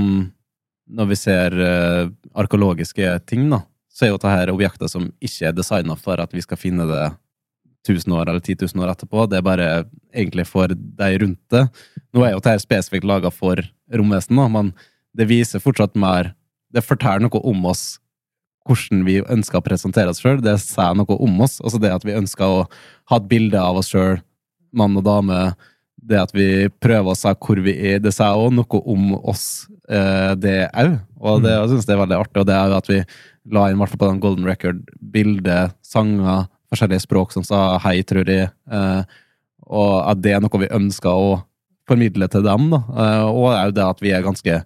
når vi ser uh, arkeologiske ting, da. Så er jo dette objekter som ikke er designa for at vi skal finne det 1000 år eller 10 000 år etterpå. Det er bare egentlig for de rundt det. Nå er jo dette spesifikt laga for romvesen, da, men det viser fortsatt mer Det forteller noe om oss hvordan vi ønsker å presentere oss sjøl. Det sier noe om oss. Altså det at vi ønsker å ha et bilde av oss sjøl, mann og dame. Det at vi prøver å si hvor vi er, det sier òg noe om oss, eh, det òg. Og det jeg synes det er veldig artig, og det er jo at vi la inn, hvert fall på den Golden Record-bildet, sanger, forskjellige språk som sa hei, tror jeg. Eh, og at det er noe vi ønsker å formidle til dem. da. Eh, og òg det at vi er ganske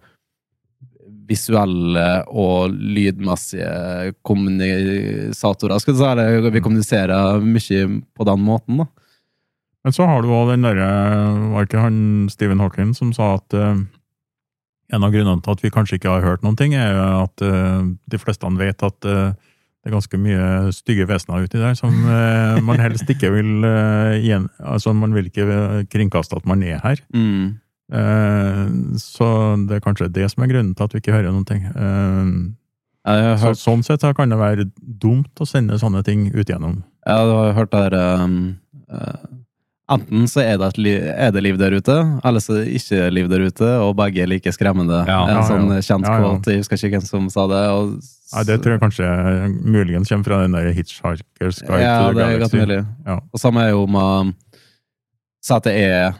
visuelle og lydmessige kommunisatorer. skal si. Eller vi kommuniserer mye på den måten. da.
Men så har du òg den derre Var ikke han Stephen Hawking som sa at eh, en av grunnene til at vi kanskje ikke har hørt noen ting, er jo at eh, de fleste vet at eh, det er ganske mye stygge vesener uti der som eh, man helst ikke vil uh, igjen Altså, man vil ikke kringkaste at man er her.
Mm.
Så det er kanskje det som er grunnen til at vi ikke hører noen ting. Så, sånn sett kan det være dumt å sende sånne ting ut igjennom.
Ja, du har hørt der um, eh, Enten så er det, et liv, er det liv der ute, eller så er det ikke liv der ute, og begge er like skremmende.
Ja,
en
ja,
sånn kjent
Ja, ja.
quote, jeg husker ikke hvem som sa det. Og,
Nei, Det tror jeg kanskje muligens kommer fra den der Hitchhiker's Guide
ja,
to the
det er
Galaxy. Ja.
Og samme er jo med Si at det er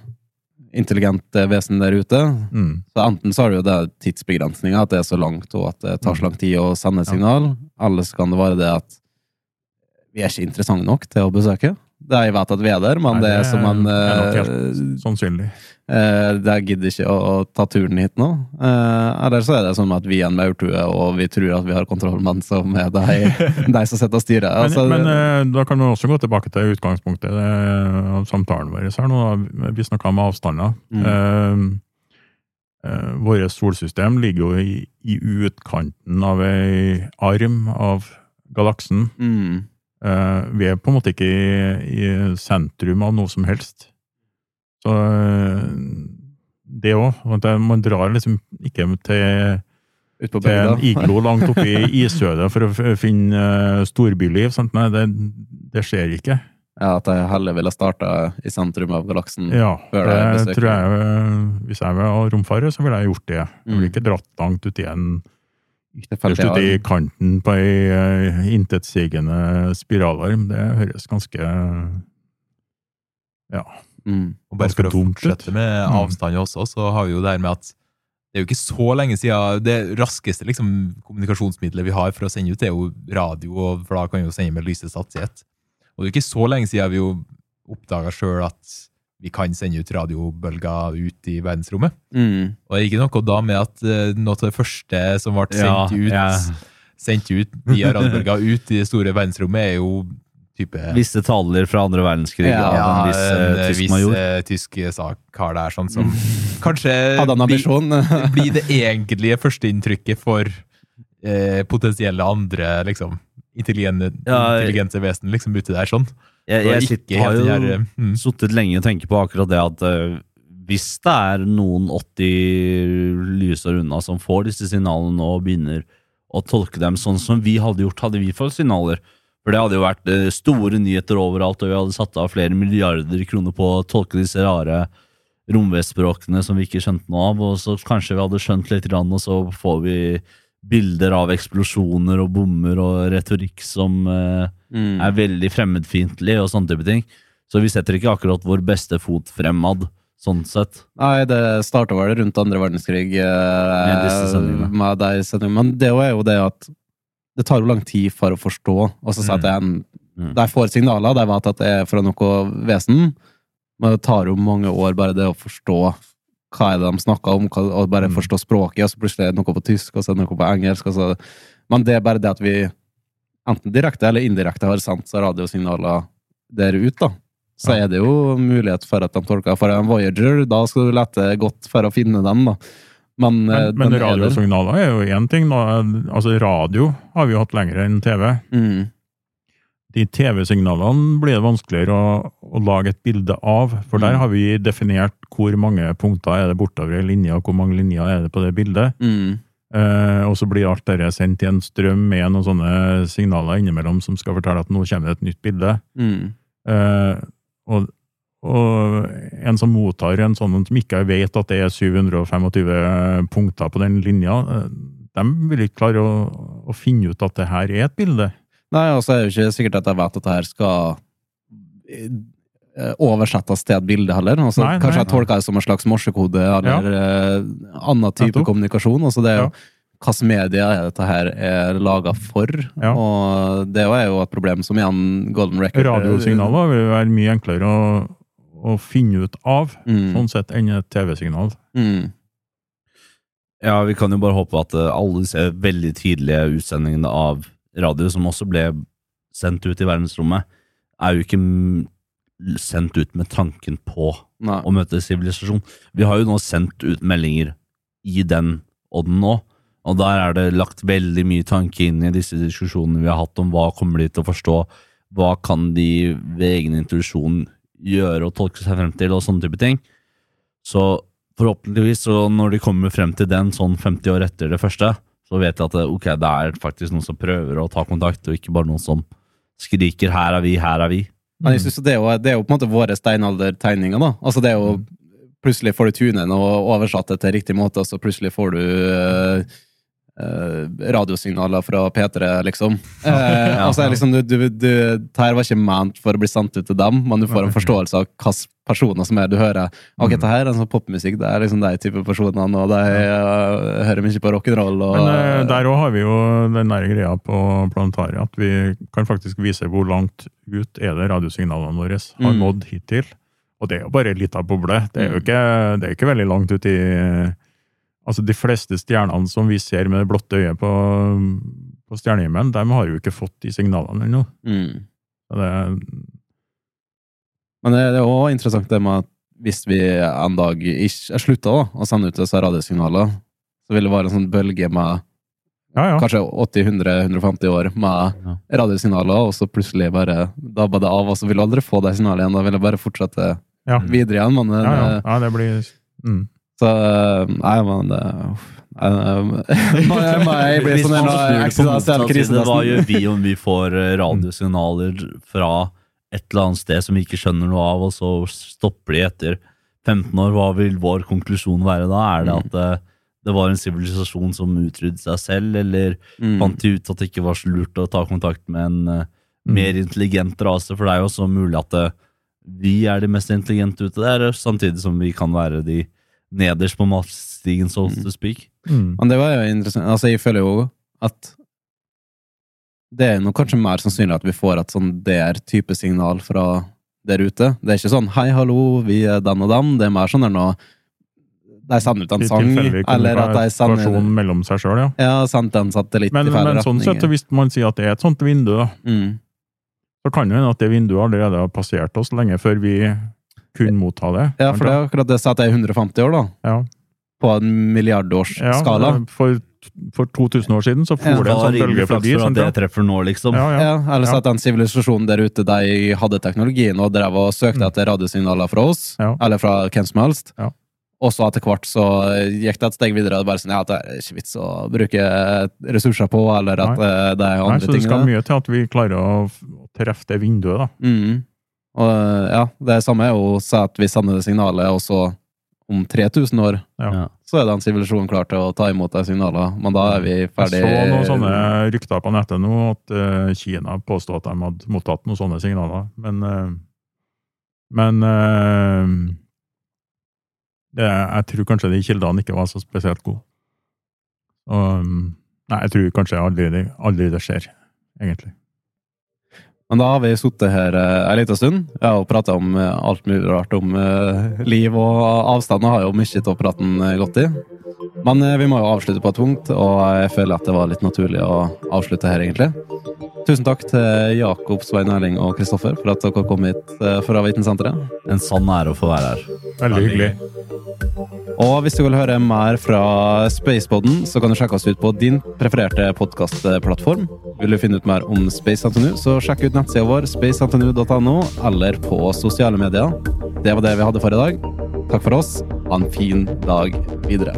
intelligente vesen der ute.
Mm.
Så enten så har du jo det tidsbegrensninga, at det er så langt, og at det tar så lang tid å sende signal. Eller så kan det være det at vi er ikke interessante nok til å besøke. Det Jeg vet at vi er der, men
Nei,
det er som en
er nok
eh,
helt sannsynlig.
Uh, Det gidder ikke å, å ta turen hit nå. Uh, eller så er det sånn at vi er en maurtue, og vi tror at vi har kontroll, men som er de, [laughs] de som sitter og styrer.
Men,
Altså,
men uh, da kan vi også gå tilbake til utgangspunktet eh, av samtalen vår her nå. Vi snakka om avstander.
Mm.
Eh, eh, Vårt solsystem ligger jo i, i utkanten av ei arm av galaksen.
mm,
Eh, vi er på en måte ikke i, i sentrum av noe som helst. Så eh, det òg. Man drar liksom ikke til,
ut på
til en iglo [laughs] langt oppe i isødet for å finne eh, storbyliv. Sant? Nei, det, det skjer ikke.
Ja, At jeg heller ville starta i sentrum av galaksen.
Ja,
Før det
tror jeg Hvis jeg var romfarer, så ville jeg gjort det. Jeg ville
Mm.
ikke dratt langt ut i en Først ute i kanten på ei uh, intetsigende spiralarm. Det høres ganske Ja.
Mm.
Og bare
Ganske
for å fortsette med
Mm.
avstand også, så har vi jo det her med at det er jo ikke så lenge siden Det raskeste liksom, kommunikasjonsmiddelet vi har for å sende ut, er jo radio, for da kan vi jo sende med lysets hastighet. Og det er ikke så lenge siden vi jo oppdaga sjøl at vi kan sende ut radiobølger ut i verdensrommet.
Mm.
Og det er ikke noe da med at eh, noe av det første som ble
Ja,
sendt ut,
ja.
sendt ut via radiobølger ut i det store verdensrommet, er jo type
Visse taler fra andre verdenskrig
Ja,
av en viss
en
tysk
viss
major.
eh, tysk sak har der, sånn som [laughs] kanskje [laughs] blir, bli det egentlige førsteinntrykket for eh, potensielle andre liksom, intelligente,
Ja,
intelligente vesen liksom uti der, sånn.
Jeg, jeg sitter, har jo
mm.
sittet lenge og tenkt på akkurat det at uh, hvis det er noen 80 lysår unna som får disse signalene og begynner å tolke dem sånn som vi hadde gjort, hadde vi fått signaler. For det hadde jo vært uh, store nyheter overalt, og vi hadde satt av flere milliarder kroner på å tolke disse rare romvesspråkene som vi ikke skjønte noe av, og så kanskje vi hadde skjønt litt, grann, og så får vi bilder av eksplosjoner og bommer og retorikk som eh,
Mm.
er veldig fremmedfiendtlig og sånne type ting. Så vi setter ikke akkurat vår beste fot fremad, sånn sett.
Nei, det starta vel rundt andre verdenskrig eh,
Med disse sendingene.
med de sendingene. Men det er jo det at det tar jo lang tid for å forstå. Og så sier mm. er en,
Mm.
de får signaler, de vet at det er fra noe vesen, men det tar jo mange år bare det å forstå hva er det de snakker om, hva, og bare
Mm.
forstå språket, og så plutselig er det noe på tysk, og så er det noe på engelsk. Og så, men det er bare det at vi enten direkte eller indirekte har sendt radiosignaler der ut, da. Så er det jo mulighet for at de tolker. For en Voyager, da skal du lete godt for å finne den, da. Men, eh,
Men, men
den er
radiosignaler er jo én ting. Da. Altså, radio har vi jo hatt lenger enn TV.
Mm.
De TV-signalene blir det vanskeligere å, å lage et bilde av, for der
Mm.
har vi definert hvor mange punkter er det bortover i linja, og hvor mange linjer er det på det bildet.
Mm.
Eh, og så blir alt dette sendt i en strøm med noen sånne signaler innimellom som skal fortelle at nå kommer det et nytt bilde.
Mm.
Uh, og, og en som mottar en sånn som ikke vet at det er 725 punkter på den linja, uh, de vil ikke klare å, å finne ut at det her er et bilde.
Nei, og så er det jo ikke sikkert at jeg vet at det her skal eh, av til heller. Altså,
Nei, nei,
kanskje jeg tolka det som en slags morsekode eller eh, annen type
Netto.
kommunikasjon. Altså, det er jo
Ja.
hvilke medier er dette her er laga for?
Ja.
Og det er jo et problem som igjen Golden Record
Radiosignaler vil være mye enklere å, å finne ut av,
Mm.
sånn sett, enn et TV-signal.
Mm.
Ja, vi kan jo bare håpe at eh, alle disse veldig tidlige utsendingene av radio, som også ble sendt ut i verdensrommet, er jo ikke sendt ut med tanken på
Nei.
å møte sivilisasjon. Vi har jo nå sendt ut meldinger i den odden nå, og der er det lagt veldig mye tanke inn i disse diskusjonene vi har hatt om hva kommer de til å forstå, hva kan de ved egen intuisjon gjøre og tolke seg frem til, og sånne type ting. Så forhåpentligvis, så når de kommer frem til den sånn 50 år etter det første, så vet jeg at det, ok, det er faktisk noen som prøver å ta kontakt, og ikke bare noen som skriker 'her er vi, her er vi'.
Men jeg synes det, er jo, det er jo på en måte våre steinaldertegninger, da. Altså det er jo Plutselig får du tunen og oversatt det til riktig måte, og så plutselig får du eh, radiosignaler fra P3, liksom. [laughs] Eh, altså, liksom du, du, du, det her var ikke ment for å bli sendt ut til dem, men du får en forståelse av hvilke personer som er du hører. Ok, det her er sånn popmusikk, det er liksom de type personene, og de uh, hører mye på rock'n'roll.
Men eh, der òg har vi jo den der greia på planetariet at vi kan faktisk vise hvor langt ut er det radiosignalene våre har
Mm.
nådd hittil. Og det er jo bare ei lita boble. Det er jo
Mm.
ikke, det er ikke veldig langt ut i Altså, de fleste stjernene som vi ser med det blotte øyet på, på stjernehimmelen, de har jo ikke fått de signalene ennå.
Mm.
Det-
Men det det er også interessant det med at hvis vi en dag ikke slutta da, å sende ut disse radiosignaler, så vil det være en sånn bølge med
Ja, ja.
kanskje 80-100-150 år med
Ja.
radiosignaler, og så plutselig bare dabba det av, og så vil du aldri få de signalene igjen. Da vil det bare fortsette
Ja.
videre igjen. Men,
Ja, ja.
eh,
ja det blir mm.
Så Nei, men det uff. Nei, [laughs] nei, jeg, blir sånn
det hva gjør vi om vi får eh, radiosignaler fra et eller annet sted som vi ikke skjønner noe av, og så stopper de etter 15 år. Hva vil vår konklusjon være da? Er det at det, det var en sivilisasjon som utryddet seg selv, eller
Mm.
fant de ut at det ikke var så lurt å ta kontakt med en eh, mer intelligent rase? For det er jo også mulig at det, vi er de mest intelligente ute der, samtidig som vi kan være de nederst på matstigen, so to speak.
Mm.
Men det var jo interessant. Altså, jeg føler jo at det er nok kanskje mer sannsynlig at vi får et sånn der-type signal fra der ute. Det er ikke sånn 'hei, hallo, vi er den og den'. Det er mer sånn der nå De sender ut en sang, eller at de sender
mellom seg selv, ja.
Ja, sendt en satellitt
Men,
i feil
men sånn sett, hvis man sier at det er et sånt vindu,
Mm.
så kan det hende at det vinduet allerede har passert oss lenge før vi kunne motta det.
Ja, for det er akkurat det jeg 150 år, da.
Ja.
På en milliardårsskala.
Ja, for, for 2000 år siden så for
Ja.
det en sånn bølge forbi.
for at det treffer nå, liksom.
Ja, ja.
Ja, eller
Ja.
at den sivilisasjonen der ute de hadde teknologien og drev og søkte etter radiosignaler fra oss,
Mm. Ja.
eller fra hvem som helst.
Ja.
Og så etter hvert så gikk det et steg videre. Bare sånn, ja, det er ikke vits å bruke ressurser på, eller at
Nei.
eh, det er
Nei,
andre
så det skal mye til at vi klarer å treffe det vinduet, da.
Mm. Og ja, det samme er jo å si at vi sender det signalet, og så om 3000 år
Ja.
Så er den sivilisasjonen klar til å ta imot de signalene. Men da er vi ferdig Jeg
så noen sånne rykter på nettet nå, at uh, Kina påstod at de hadde mottatt noen sånne signaler. Men, uh, men uh, det, jeg tror kanskje de kildene ikke var så spesielt gode. Mm, nei, jeg tror kanskje aldri, aldri det skjer, egentlig.
Men da har vi sittet her eh, en liten stund. Jeg har prata om eh, alt mulig rart om eh, liv, og avstanden har jo mye av praten eh, gått i. Men eh, vi må jo avslutte på et punkt, og jeg føler at det var litt naturlig å avslutte her, egentlig. Tusen takk til Jakob, Svein Erling og Kristoffer for at dere kom hit eh, fra Vitensenteret.
En sann ære å få være her.
Veldig hyggelig.
Og hvis du vil høre mer fra Spaceboden, så kan du sjekke oss ut på din prefererte podkastplattform. Vil du finne ut mer om Space NTNU, så sjekk ut nettsida vår spacentnu.no, eller på sosiale medier. Det var det vi hadde for i dag. Takk for oss. Ha en fin dag videre.